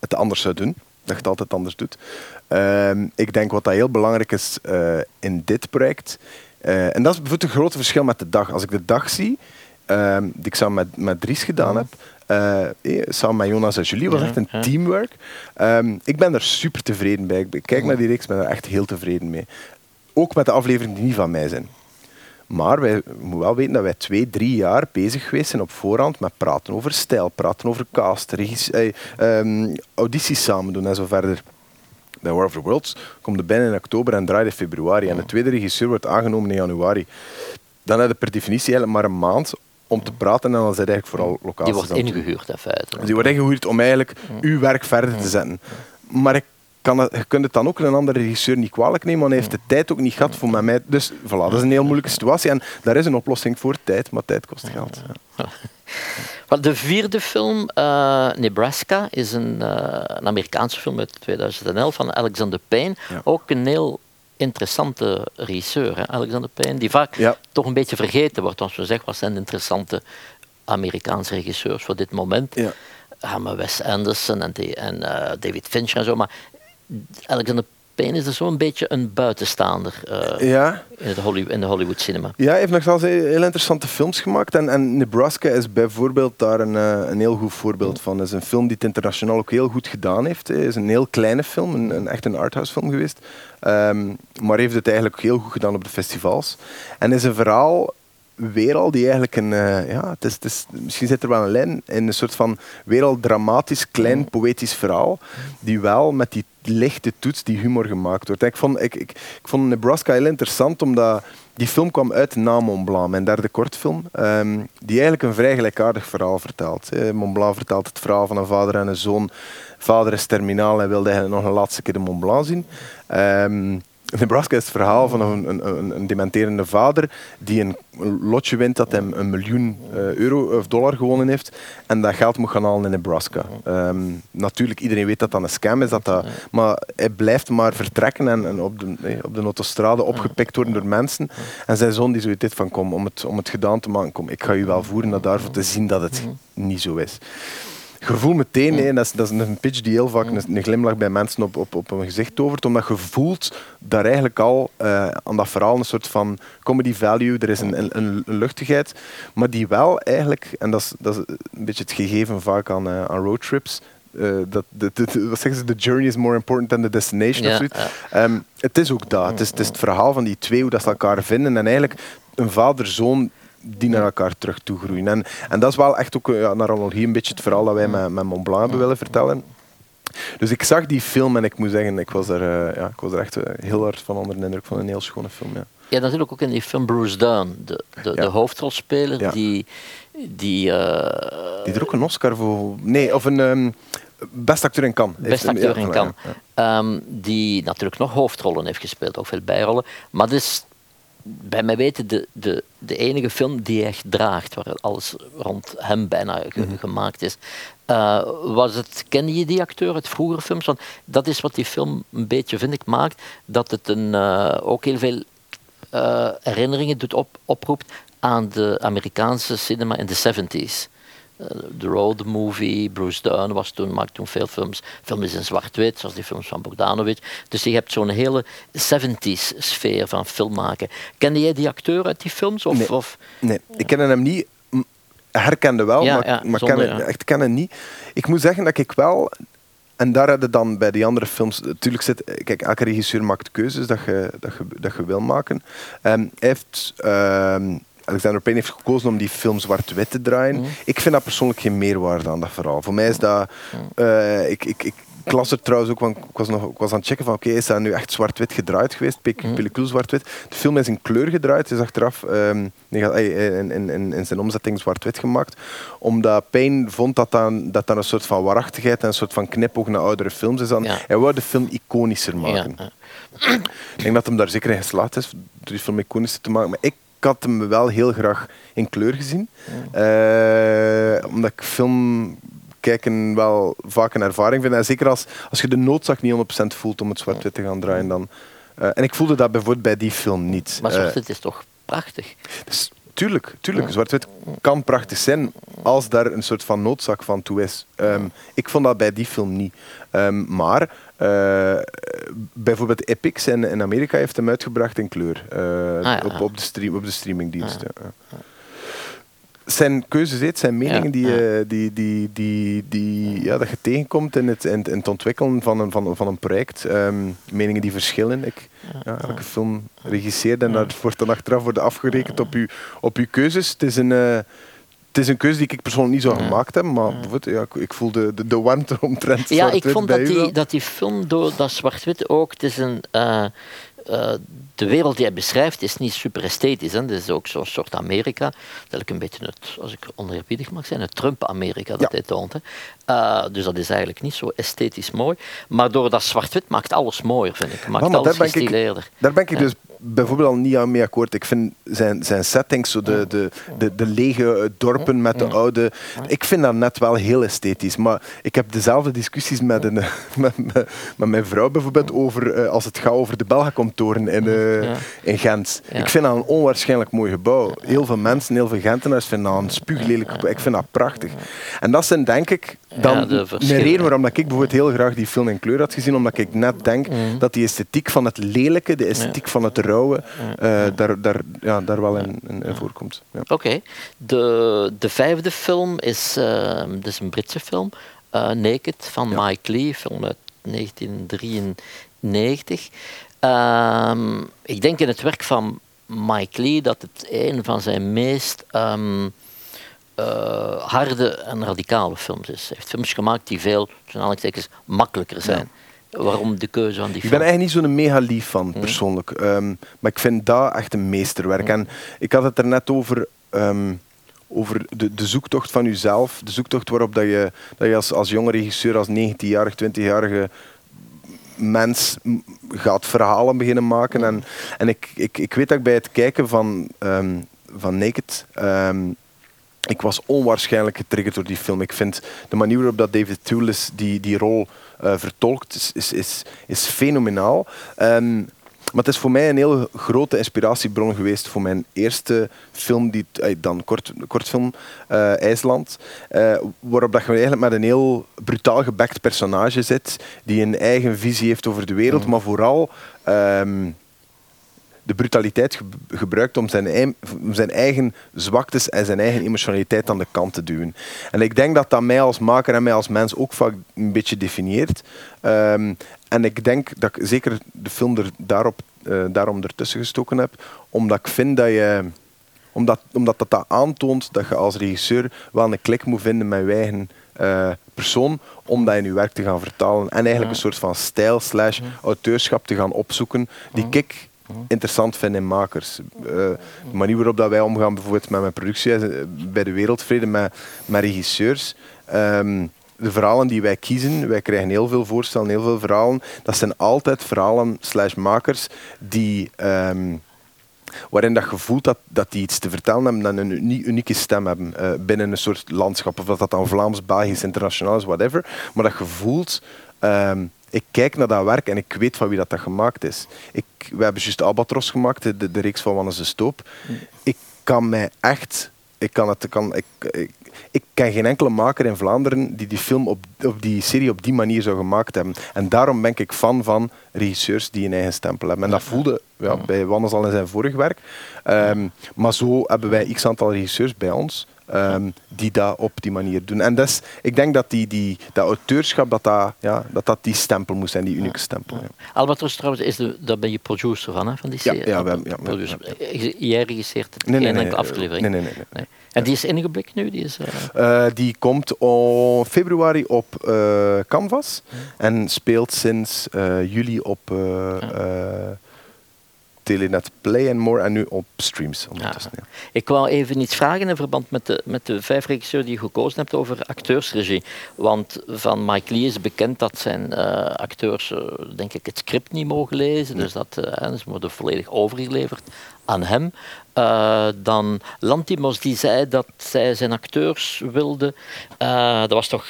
het anders zou doen. Dat je het altijd anders doet. Ehm, ik denk wat dat heel belangrijk is eh, in dit project. en dat is bijvoorbeeld een grote verschil met de dag. Als ik de dag zie, ehm, die ik samen met, met Dries gedaan heb, eh, eh, samen met Jonas en Julie, was echt een teamwork. Ehm, ik ben er super tevreden bij. Ik kijk naar die reeks, ben er echt heel tevreden mee. Ook met de afleveringen die niet van mij zijn. Maar wij moeten wel weten dat wij twee, drie jaar bezig geweest zijn op voorhand met praten over stijl, praten over cast, eh, ehm, audities samen doen en zo verder. Bij War of the Worlds komt er binnen in oktober en draait in februari. En de tweede regisseur wordt aangenomen in januari. Dan heb je per definitie eigenlijk maar een maand om te praten en dan zijn eigenlijk vooral locaties Die wordt ingehuurd in feite. Dus die wordt ingehuurd om eigenlijk uw werk verder te zetten. Maar ik kan het, je kunt het dan ook een andere regisseur niet kwalijk nemen, want hij heeft de tijd ook niet gehad voor met mij. Dus voilà, dat is een heel moeilijke situatie. En daar is een oplossing voor, tijd, maar tijd kost geld. Ja. De vierde film, eh, Nebraska, is een, eh, een Amerikaanse film uit 2011 van Alexander Payne. Ja. Ook een heel interessante regisseur, hè, Alexander Payne, die vaak Ja. toch een beetje vergeten wordt. Als we zeggen, wat zijn de interessante Amerikaanse regisseurs voor dit moment? Ja. Ja, maar Wes Anderson en, die- en eh, David Fincher en zo. Maar Alexander Payne is dus zo'n beetje een buitenstaander eh, Ja. in, het Hollywood, in de Hollywood cinema. Ja, hij heeft nog zelfs heel interessante films gemaakt. En, en Nebraska is bijvoorbeeld daar een, eh, een heel goed voorbeeld van. Het is een film die het internationaal ook heel goed gedaan heeft. Het is een heel kleine film, een, een echt een arthouse film geweest. Ehm, maar heeft het eigenlijk heel goed gedaan op de festivals. En is een verhaal weer al die eigenlijk een... eh, ja, het is, het is, misschien zit er wel een lijn in een soort van weer al dramatisch, klein, poëtisch verhaal. Die wel met die lichte toets, die humor gemaakt wordt. Ik, vond, ik, ik, vond Nebraska heel interessant, omdat die film kwam uit na Mont Blanc, mijn derde kortfilm, ehm, die eigenlijk een vrij gelijkaardig verhaal vertelt. Mont Blanc vertelt het verhaal van een vader en een zoon. Vader is terminaal en wilde eigenlijk nog een laatste keer de Mont Blanc zien. Ehm, Nebraska is het verhaal van een, dementerende vader die een lotje wint dat hem een miljoen eh, euro of dollar gewonnen heeft en dat geld moet gaan halen in Nebraska. Ehm, natuurlijk, iedereen weet dat dat een scam is, dat dat, maar hij blijft maar vertrekken en, op, de, op de autostrade opgepikt worden door mensen. En zijn zoon die zoiets heeft van kom, om het, om het gedaan te maken, kom, ik ga u wel voeren naar daarvoor te zien dat het niet zo is. Je voelt meteen, en dat, is, dat is een pitch die heel vaak een, een glimlach bij mensen op, op, op een gezicht tovert, omdat je voelt daar eigenlijk al eh, aan dat verhaal een soort van comedy value, er is een, een, een luchtigheid, maar die wel eigenlijk, en dat is, dat is een beetje het gegeven vaak aan, eh, aan roadtrips, eh, dat de, de, wat zeggen ze? The journey is more important than the destination. Ja, of zoiets. ja. Ehm, het is ook dat. Het is, het is het verhaal van die twee, hoe dat ze elkaar vinden. En eigenlijk een vader-zoon die naar elkaar terug toe groeien. En, en dat is wel echt ook eh, ja, naar analogie een beetje het verhaal dat wij met, met Mont Blanc hebben willen vertellen. Dus ik zag die film en ik moet zeggen, ik was er, eh, ja, ik was er echt eh, heel hard van onder de indruk van een heel schone film. Ja. Ja, natuurlijk ook in die film Bruce Dern, de, de, Ja. de hoofdrolspeler, Ja. die, die eh, Die er ook een Oscar voor... Nee, of een ehm best acteur in Cannes. best acteur in kan, Ehm, die natuurlijk nog hoofdrollen heeft gespeeld, ook veel bijrollen. Maar dit is bij mij weten de, de, de enige film die hij echt draagt, waar alles rond hem bijna ge- Mhm. gemaakt is. Eh, was het, ken je die acteur uit vroegere films? Want dat is wat die film een beetje, vind ik, maakt. Dat het een, eh, ook heel veel eh, herinneringen doet op, oproept aan de Amerikaanse cinema in de 70s. Eh, The Road Movie, Bruce Dern was toen, maakte toen veel films. Film is in zwart-wit, zoals die films van Bogdanovich. Dus je hebt zo'n hele 70s sfeer van film maken. Kende jij die acteur uit die films? Of, Nee. of, Nee, ik kende hem niet. Herkende wel, Ja, maar, ja, maar zonder, ja. echt kennen niet. Ik moet zeggen dat ik wel... En daar hadden dan bij die andere films... Natuurlijk zit... Kijk, elke regisseur maakt keuzes dat je, dat je, dat je wil maken. Hij heeft... ehm, Alexander Payne heeft gekozen om die film zwart-wit te draaien. Mhm. Ik vind dat persoonlijk geen meerwaarde aan dat verhaal. Voor mij is dat... eh, ik, ik, ik, ik las er trouwens ook, want ik was, nog, ik was aan het checken van oké, is dat nu echt zwart-wit gedraaid geweest? Pe- Mhm. Pellicule zwart-wit. De film is in kleur gedraaid, is achteraf eh, in, in, in, zijn omzetting zwart-wit gemaakt. Omdat Payne vond dat dan, dat dan een soort van waarachtigheid en een soort van knipoog naar oudere films is. Dan, Ja. Hij wou de film iconischer maken. ja. Ik denk dat hem daar zeker in geslaagd is, door die film iconischer te maken. Maar ik had hem wel heel graag in kleur gezien. Eh, omdat ik film kijken wel vaak een ervaring vind. En zeker als, als je de noodzaak niet 100% voelt om het zwart-wit te gaan draaien. Dan, eh, en ik voelde dat bijvoorbeeld bij die film niet. Maar Eh, zwart-wit is toch prachtig? dus, tuurlijk, tuurlijk. Zwart-wit kan prachtig zijn als daar een soort van noodzaak van toe is. Ehm, ik vond dat bij die film niet. Ehm, maar eh, bijvoorbeeld Epix in, in Amerika heeft hem uitgebracht in kleur. eh, ja. op, op, de stream, op de streamingdienst. ja, ja. Zijn keuzes, het zijn meningen Ja, die, ja. eh, die, die, die, die, ja, dat je tegenkomt in het, in, het- in het ontwikkelen van een, van, van een project. Ehm, meningen die verschillen. Ik, ja, elke film regisseert en dat wordt dan achteraf worden afgerekend op uw, op uw keuzes. Het is een, eh, het is een keuze die ik persoonlijk niet zou gemaakt hebben, maar ja, ik, ik voel de, de, de warmte omtrent Ja, ik vond dat die, dat die film door dat zwart-wit ook, het is een, eh, eh, de wereld die hij beschrijft is niet super esthetisch. Hè. Het is ook zo'n soort Amerika, dat ik een beetje het, als ik oneerbiedig mag zijn, het Trump-Amerika dat Ja. hij toont. Hè. Eh, dus dat is eigenlijk niet zo esthetisch mooi. Maar door dat zwart-wit maakt alles mooier, vind ik. Maakt alles daar ik-. Daar ben ik Ja. dus bijvoorbeeld al niet aan mee akkoord. Ik vind zijn, zijn settings, zo de, de, de, de lege eh, dorpen met de oude... Ik vind dat net wel heel esthetisch. Maar ik heb dezelfde discussies met, een, met, met, met mijn vrouw bijvoorbeeld over eh, als het gaat over de Belgacom-toren in, in Gent. Ja. Ik vind dat een onwaarschijnlijk mooi gebouw. Heel veel mensen, heel veel Gentenaars vinden dat een spuuglelijk gebouw. Ik vind dat prachtig. En dat zijn denk ik dan Ja, een reden waarom ik bijvoorbeeld heel graag die film in kleur had gezien. Omdat ik net denk Mhm. dat die esthetiek van het lelijke, de esthetiek van het rauwe, eh, daar, daar, ja, daar wel in, in, in voorkomt. Ja. Oké. De, de vijfde film is, dit is een Britse film, eh, Naked van Mike Lee, film uit 1993. Ehm, ik denk in het werk van Mike Lee dat het een van zijn meest ehm, eh, harde en radicale films is. Hij heeft films gemaakt die veel, aanhalingstekens, makkelijker zijn. Waarom de keuze van die Ik film? ben eigenlijk niet zo'n mega lief van, persoonlijk. Ehm, maar ik vind dat echt een meesterwerk. En ik had het er net over, ehm, over de, de zoektocht van jezelf. De zoektocht waarop dat je, dat je als, als jonge regisseur, als 19-jarig, 20-jarige mens gaat verhalen beginnen maken. En, en ik, ik, ik weet dat ik bij het kijken van, ehm, van Naked... ik was onwaarschijnlijk getriggerd door die film. Ik vind de manier waarop dat David Thewlis die, die rol eh, vertolkt, is, is, is, is fenomenaal. Ehm, maar het is voor mij een heel grote inspiratiebron geweest voor mijn eerste film, die, eh, dan kort, kortfilm, eh, IJsland. eh, waarop dat je eigenlijk met een heel brutaal gebekt personage zit, die een eigen visie heeft over de wereld, maar vooral... ehm, de brutaliteit gebruikt om zijn, om zijn eigen zwaktes en zijn eigen emotionaliteit aan de kant te duwen. En ik denk dat dat mij als maker en mij als mens ook vaak een beetje definieert. Ehm, en ik denk dat ik zeker de film er daarop, uh, daarom ertussen gestoken heb, omdat ik vind dat je omdat, omdat dat, dat aantoont dat je als regisseur wel een klik moet vinden met je eigen uh, persoon om dat in je werk te gaan vertalen. En eigenlijk een soort van stijl slash auteurschap te gaan opzoeken die ik interessant vind in makers. Uh, de manier waarop dat wij omgaan bijvoorbeeld met mijn productie eh, bij de Wereldvrede met, met regisseurs. Ehm, de verhalen die wij kiezen, wij krijgen heel veel voorstellen, heel veel verhalen. Dat zijn altijd verhalen slash makers die... Ehm, waarin dat je voelt dat, dat die iets te vertellen hebben, dat een unieke stem hebben uh, binnen een soort landschap, of dat dat dan Vlaams, Belgisch, internationaal is, whatever. Maar dat je voelt, uh, ik kijk naar dat werk en ik weet van wie dat, dat gemaakt is. Ik, we hebben juist Albatros gemaakt, de, de reeks van Wannes de Stoop. Ik kan mij echt ik kan het, kan, ik, ik, ik, ken geen enkele maker in Vlaanderen die die film op, op die serie op die manier zou gemaakt hebben. En daarom ben ik fan van regisseurs die een eigen stempel hebben. En dat voelde ja, bij Wannes al in zijn vorig werk. Um, maar zo hebben wij x aantal regisseurs bij ons um, die dat op die manier doen. En dus, ik denk dat die, die, dat auteurschap, dat dat, ja, dat dat die stempel moet zijn, die unieke stempel. Ja. Albatros trouwens, is de, daar ben je producer van, hè, van die serie? Ja, ja, we, ja, producer. Jij regisseert het nee, nee, nee, nee, aflevering? Nee, nee, nee. nee. En die is ingeblikt nu? Die, is, uh... Uh, die komt in februari op uh, Canvas en speelt sinds juli op Telenet Play and More en nu op streams. Ondertussen, ja. Ik wou even iets vragen in verband met de, met de vijf regisseurs die je gekozen hebt over acteursregie. Want van Mike Lee is bekend dat zijn uh, acteurs, uh, denk ik, het script niet mogen lezen. Dus dat uh, ze worden volledig overgeleverd aan hem. dan Lantimos die zei dat zij zijn acteurs wilde. dat was toch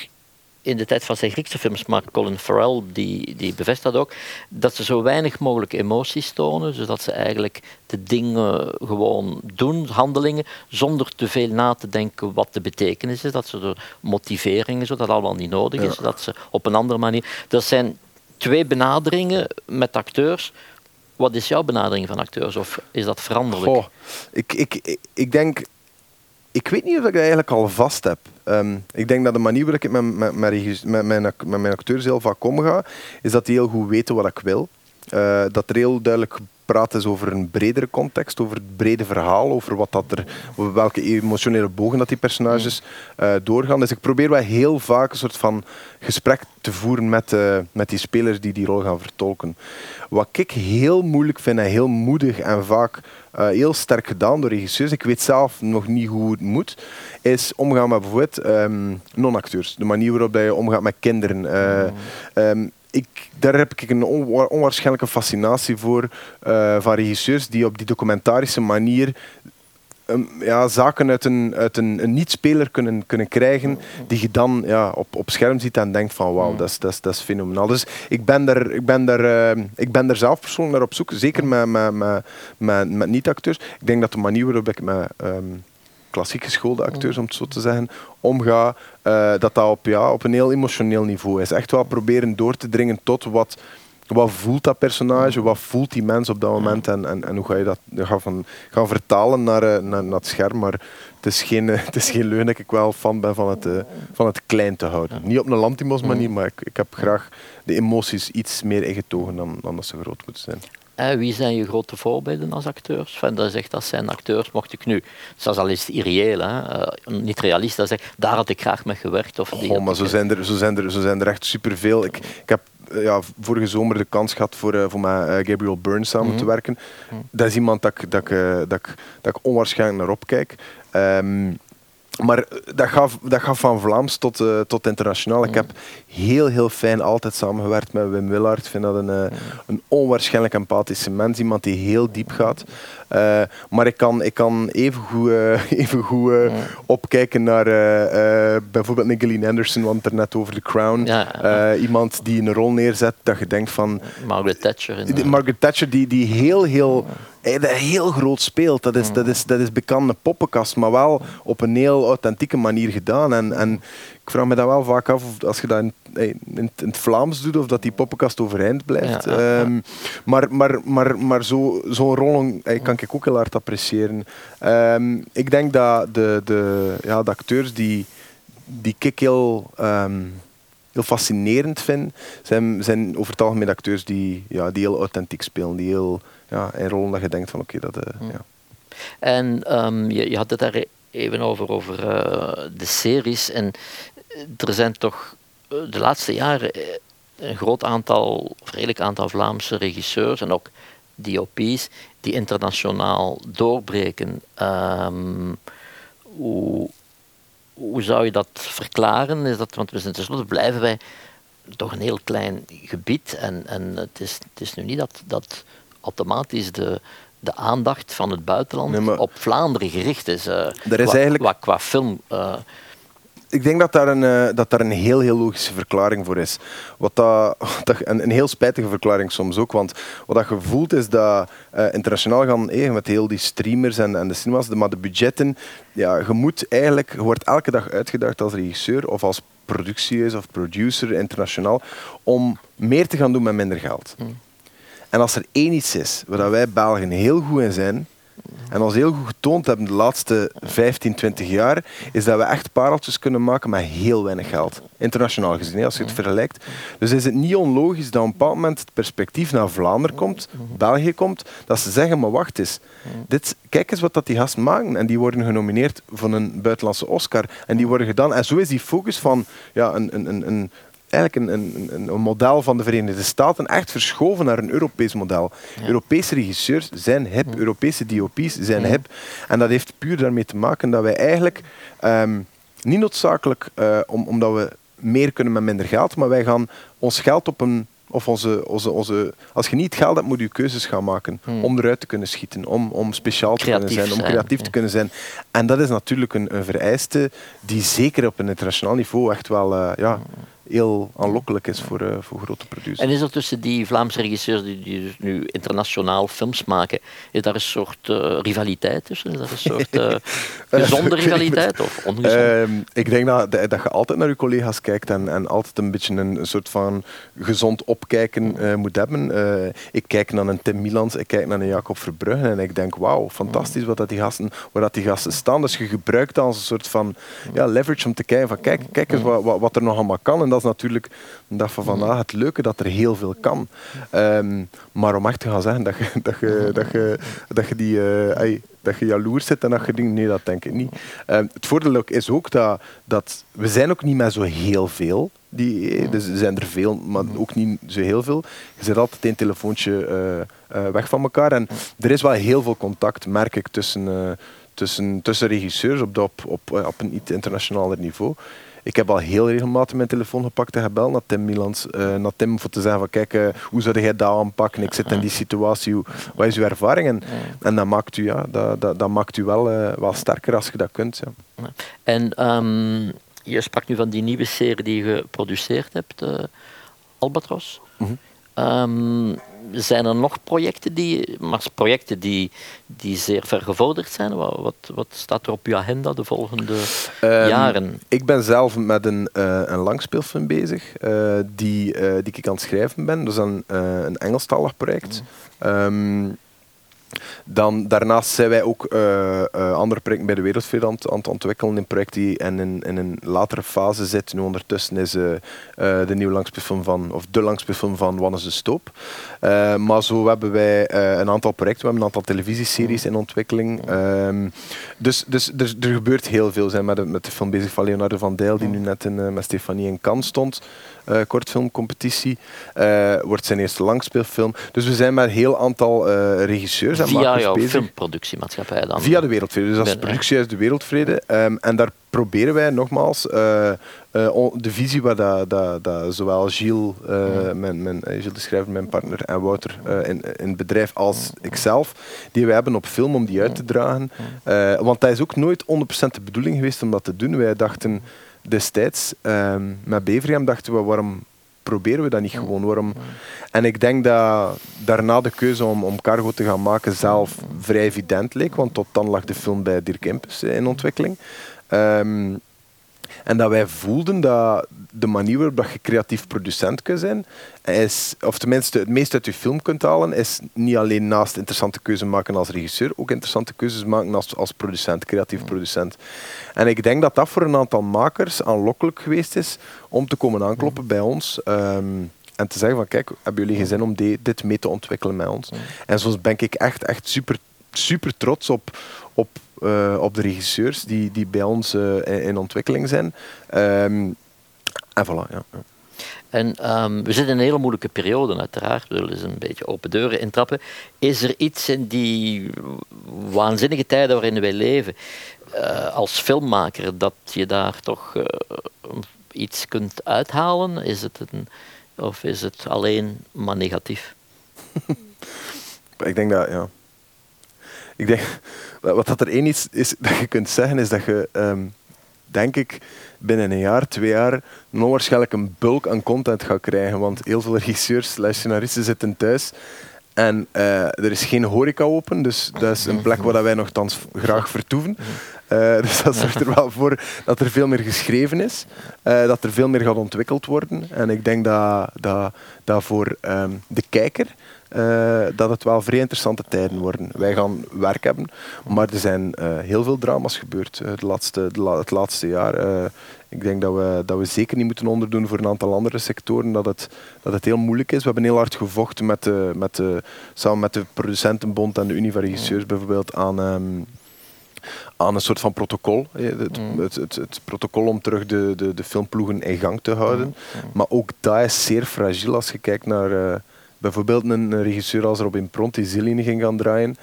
in de tijd van zijn Griekse films, maar Colin Farrell die, die bevestigt dat ook, dat ze zo weinig mogelijk emoties tonen, zodat ze eigenlijk de dingen gewoon doen, handelingen, zonder te veel na te denken wat de betekenis is, dat ze de motiveringen, zodat allemaal niet nodig is, dat ze op een andere manier... Dat zijn twee benaderingen met acteurs. Wat is jouw benadering van acteurs, of is dat veranderlijk? Goh, ik, ik, ik denk ik weet niet of ik dat eigenlijk al vast heb. Um, ik denk dat de manier waarop ik met, met, met, met, mijn, met mijn acteurs heel vaak omga, is dat die heel goed weten wat ik wil. Uh, dat er heel duidelijk praat is over een bredere context, over het brede verhaal, over, wat dat er, welke emotionele bogen dat die personages uh, doorgaan. Dus ik probeer wel heel vaak een soort van gesprek te voeren met, uh, met die spelers die die rol gaan vertolken. Wat ik heel moeilijk vind en heel moedig en vaak uh, heel sterk gedaan door regisseurs, ik weet zelf nog niet hoe het moet, is omgaan met bijvoorbeeld um, non-acteurs. De manier waarop je omgaat met kinderen. Uh, um, ik, daar heb ik een onwaarschijnlijke fascinatie voor uh, van regisseurs die op die documentarische manier um, ja, zaken uit een, uit een, een niet-speler kunnen, kunnen krijgen die je dan ja, op, op scherm ziet en denkt van wauw, dat is, dat, is, dat is fenomenaal. Dus ik ben daar, ik ben daar, uh, ik ben daar zelf persoonlijk naar op zoek, zeker met, met, met, met, met niet-acteurs. Ik denk dat de manier waarop ik met um, klassiek geschoolde acteurs, om het zo te zeggen, omga, uh, dat dat op, ja, op een heel emotioneel niveau is. Echt wel proberen door te dringen tot wat wat voelt dat personage, wat voelt die mens op dat moment en, en, en hoe ga je dat gaan, gaan vertalen naar, eh, naar, naar, het scherm. Maar het is geen, het is geen leun dat ik wel fan ben van het, uh, van het klein te houden. Niet op een Lantimos manier, maar ik, ik heb graag de emoties iets meer ingetogen dan, dan dat ze groot moeten zijn. Wie zijn je grote voorbeelden als acteurs? Van, dat zegt dat zijn acteurs, mocht ik nu, zelfs al is het irreëel, hè, uh, niet dat zeg, daar had ik graag mee gewerkt. Of die oh, maar zo zijn, er, zo, zijn er, zo zijn er echt superveel. Ik, ik heb ja, vorige zomer de kans gehad voor, uh, voor met Gabriel Byrne samen te werken. Dat is iemand dat ik, dat ik, dat ik, dat ik onwaarschijnlijk naar opkijk. Um, maar dat gaf, dat gaf van Vlaams tot, uh, tot internationaal. Ik heb heel, heel fijn altijd samengewerkt met Wim Willard. Ik vind dat een, uh, een onwaarschijnlijk empathische mens. Iemand die heel diep gaat. Uh, maar ik kan, ik kan even goed, even goed opkijken naar bijvoorbeeld Gillian Anderson, want er net over The Crown. Ja, iemand die een rol neerzet dat je denkt van... Margaret Thatcher. Margaret Thatcher die, die heel, heel heel groot speelt. Dat is, dat is, dat is bekende poppenkast, maar wel op een heel authentieke manier gedaan. En, en ik vraag me dat wel vaak af, of als je dat in, in, in het Vlaams doet, of dat die poppenkast overeind blijft. Ja, ja, ja. Ehm, maar maar, maar, maar zo- zo'n rol eh, kan ik ook heel hard appreciëren. Ehm, ik denk dat de, de, ja, de acteurs die, die ik heel, ehm, heel fascinerend vind, zijn, zijn over het algemeen acteurs die, ja, die heel authentiek spelen. Die heel, ja, in rollen dat je denkt van oké, dat... eh, ja. En je, je had het daar even over, over eh, de series. En er zijn toch eh, de laatste jaren eh, een groot aantal, of redelijk aantal Vlaamse regisseurs en ook DOP's die internationaal doorbreken. Ehm, hoe, hoe zou je dat verklaren? Is dat, want we zijn tenslotte blijven wij toch een heel klein gebied. En, en het, is, het is nu niet dat, dat automatisch de, de aandacht van het buitenland Nee, op Vlaanderen gericht is. eh, Er is qua, eigenlijk- qua, qua film. Ik denk dat daar, een, eh, dat daar een heel, heel logische verklaring voor is. Wat dat, een, een heel spijtige verklaring soms ook. Want wat dat je voelt is dat eh, internationaal gaan eh, met heel die streamers en, en de cinema's, de- maar de budgetten, ja, je moet eigenlijk, je wordt elke dag uitgedaagd als regisseur of als productiehuis of producer internationaal om meer te gaan doen met minder geld. En als er één iets is waar wij Belgen heel goed in zijn, en ons heel goed getoond hebben de laatste 15, 20 jaar, is dat we echt pareltjes kunnen maken met heel weinig geld. Internationaal gezien, als je het vergelijkt. Dus is het niet onlogisch dat op een bepaald moment het perspectief naar Vlaanderen komt, België komt, dat ze zeggen, maar wacht eens, dit, kijk eens wat dat die gasten maken. En die worden genomineerd voor een buitenlandse Oscar. En die worden gedaan. En zo is die focus van ja, een, een, een eigenlijk een, een, een, model van de Verenigde Staten echt verschoven naar een Europees model. Europese regisseurs zijn hip, Europese DOP's zijn hip. En dat heeft puur daarmee te maken dat wij eigenlijk ehm, niet noodzakelijk eh, om, omdat we meer kunnen met minder geld, maar wij gaan ons geld op een of onze, onze, onze, als je niet geld hebt, moet je keuzes gaan maken om eruit te kunnen schieten, om, om speciaal te Creatief kunnen zijn, om creatief ja. te kunnen zijn. En dat is natuurlijk een, een vereiste die zeker op een internationaal niveau echt wel eh, ja, heel aanlokkelijk is voor, eh, voor grote producers. En is er tussen die Vlaamse regisseurs die, die dus nu internationaal films maken, is daar een soort eh, rivaliteit tussen? Is daar een soort eh, gezonde rivaliteit of ongezonde? Ehm, ik denk dat, dat dat je altijd naar je collega's kijkt en, en altijd een beetje een, een soort van gezond opkijken moet hebben. Ik kijk naar een Tim Milans, ik kijk naar een Jacob Verbrugge en ik denk, wauw, fantastisch wat dat die gasten, waar dat die gasten staan. Dus je gebruikt dat als een soort van ja, leverage om te kijken van, kijk, kijk eens wat, wat, wat er nog allemaal kan. En dat natuurlijk een dag van vandaag het leuke, dat er heel veel kan. Ehm, maar om echt te gaan zeggen dat je, dat je, dat je, dat je die... eh, dat je jaloers zit en dat je denkt, nee, dat denk ik niet. Ehm, het voordeel ook is ook dat, dat we zijn ook niet met zo heel veel. Die, eh, dus er zijn er veel, maar ook niet zo heel veel. Je zit altijd één telefoontje eh, weg van elkaar. En er is wel heel veel contact, merk ik, tussen, tussen, tussen regisseurs op, de- op, op, op een iets internationaler niveau. Ik heb al heel regelmatig mijn telefoon gepakt en gebeld naar Tim Milans. eh, naar Tim voor te zeggen van kijk, eh, hoe zou jij dat aanpakken? Ik zit in die situatie, hoe, wat is uw ervaring? En, en dat maakt u, ja, dat, dat, dat maakt u wel, eh, wel sterker als je dat kunt. Ja. En ehm, je sprak nu van die nieuwe serie die je geproduceerd hebt, Albatros. Ehm, zijn er nog projecten die, maar projecten die, die zeer ver gevorderd zijn? Wat, wat, wat staat er op uw agenda de volgende Ehm, jaren? Ik ben zelf met een, eh een langspeelfilm bezig, eh, die, eh, die ik aan het schrijven ben. Dat is een, een Engelstalig project. Ehm, dan, daarnaast zijn wij ook eh, eh, andere projecten bij de Wereldvrede aan, het- ontwikkelen. Een project die in, in, een latere fase zit. Nu ondertussen is eh, de nieuwe langspeelfilm van, of de langspeelfilm van Wannes de Stoop. Maar zo hebben wij een aantal projecten, we hebben een aantal televisieseries in ontwikkeling. Ehm, dus dus er, er gebeurt heel veel. We zijn met met de film bezig van Leonardo van Dijl, die nu net in, met Stefanie in Cannes stond. Eh, kortfilmcompetitie. Eh, wordt zijn eerste langspeelfilm. Dus we zijn met een heel aantal eh, regisseurs en Via jouw bezig. filmproductiemaatschappij dan? Via de Wereldvrede. Dus dat is productiehuis de Wereldvrede. Ehm, en daar proberen wij nogmaals de visie waar dat, dat, dat zowel Gilles, eh, mijn, mijn, Gilles de Schrijver, mijn partner, en Wouter in, in het bedrijf als ikzelf, die wij hebben op film om die uit te dragen. Eh, want dat is ook nooit 100% de bedoeling geweest om dat te doen. Wij dachten destijds, ehm, met Beverham dachten we, waarom proberen we dat niet gewoon? Waarom? En ik denk dat daarna de keuze om, om Cargo te gaan maken zelf vrij evident leek, want tot dan lag de film bij Dirk Impus in ontwikkeling. Ehm, en dat wij voelden dat de manier waarop je creatief producent kunt zijn, is, of tenminste het meest uit je film kunt halen, is niet alleen naast interessante keuzes maken als regisseur, ook interessante keuzes maken als, als producent, creatief producent. En ik denk dat dat voor een aantal makers aanlokkelijk geweest is om te komen aankloppen bij ons. Ehm, en te zeggen van kijk, hebben jullie geen zin om dit mee te ontwikkelen met ons? En zo ben ik echt, echt super, super trots op, op, uh, op de regisseurs die, die bij ons uh, in, ontwikkeling zijn. Um, en voilà, ja. En um, we zitten in een hele moeilijke periode, uiteraard. We willen eens een beetje open deuren intrappen. Is er iets in die waanzinnige tijden waarin wij leven, uh, als filmmaker, dat je daar toch iets kunt uithalen? Is het een, of is het alleen maar negatief? Ik denk dat, ja. Ik denk, wat dat er één iets is dat je kunt zeggen, is dat je, um, denk ik, binnen een jaar, twee jaar, nog waarschijnlijk een bulk aan content gaat krijgen. Want heel veel regisseurs scenaristen zitten thuis en uh, er is geen horeca open, dus dat is een plek waar wij nogthans graag vertoeven. Uh, dus dat zorgt er wel voor dat er veel meer geschreven is, uh, dat er veel meer gaat ontwikkeld worden. En ik denk dat, dat, dat voor um, de kijker uh, dat het wel vrij interessante tijden worden. Wij gaan werk hebben, maar er zijn uh, heel veel drama's gebeurd uh, de laatste, de la het laatste jaar. ik denk dat we, dat we zeker niet moeten onderdoen voor een aantal andere sectoren, dat het, dat het heel moeilijk is. We hebben heel hard gevochten met de, met de, samen met de Producentenbond en de Unie van Regisseurs bijvoorbeeld aan... Um, aan een soort van protocol. Het, mm. het, het, het, protocol om terug de, de, de filmploegen in gang te houden. Mm. Mm. Maar ook dat is zeer fragiel als je kijkt naar, bijvoorbeeld een regisseur als Robin Pronti Zilline ging gaan draaien.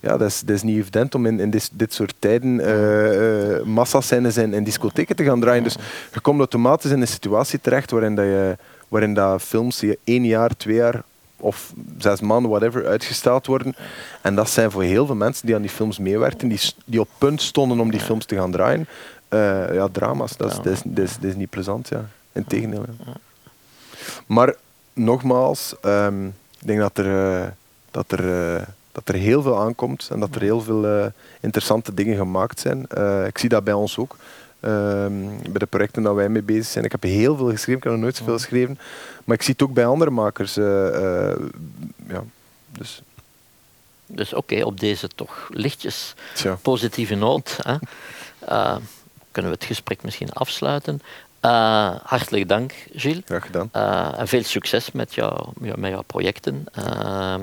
Ja, dat is, dat is niet evident om in, in dit, dit soort tijden uh, massascènes en, en discotheken te gaan draaien. Dus je komt automatisch in een situatie terecht waarin, dat je, waarin dat films die één jaar, twee jaar of zes maanden, whatever, uitgesteld worden. En dat zijn voor heel veel mensen die aan die films meewerkten, die, die op punt stonden om die films te gaan draaien. Uh, ja, drama's. Dat is, dat, is, dat, is, dat is niet plezant, ja. Integendeel. Ja. Maar nogmaals, um, ik denk dat er, uh, dat, er, uh, dat er heel veel aankomt en dat er heel veel uh, interessante dingen gemaakt zijn. ik zie dat bij ons ook. Um, bij de projecten dat wij mee bezig zijn. Ik heb heel veel geschreven, ik heb nog nooit zoveel geschreven. Maar ik zie het ook bij andere makers. ja, dus. Dus oké, okay, op deze toch lichtjes Tja. positieve noot hè, kunnen we het gesprek misschien afsluiten. Uh, hartelijk dank, Gilles. Graag gedaan. Uh, en veel succes met, jou, met jouw projecten. Uh,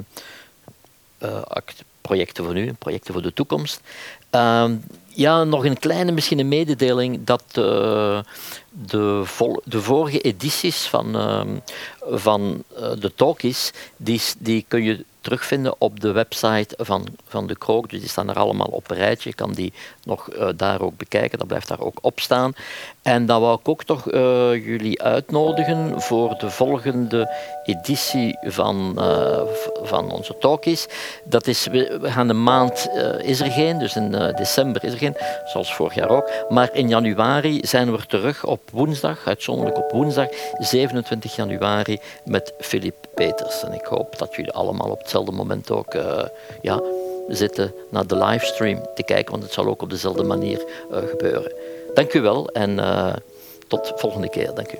projecten voor nu en projecten voor de toekomst. Ehm, ja, nog een kleine misschien een mededeling dat de, vol, de vorige edities van, ehm, van de talkies, die, die kun je terugvinden op de website van, van de Krook. Dus die staan er allemaal op een rijtje. Je kan die nog uh, daar ook bekijken. Dat blijft daar ook op staan. En dan wou ik ook toch uh, jullie uitnodigen voor de volgende editie van, uh, van onze talkies. Dat is, we, we gaan de maand, is er geen, dus in december is er geen, zoals vorig jaar ook. Maar in januari zijn we terug op woensdag, uitzonderlijk op woensdag, 27 januari, met Filip Peters. En ik hoop dat jullie allemaal op hetzelfde moment ook uh, ja, zitten naar de livestream te kijken, want het zal ook op dezelfde manier uh, gebeuren. Dank u wel en uh, tot volgende keer. Dank u.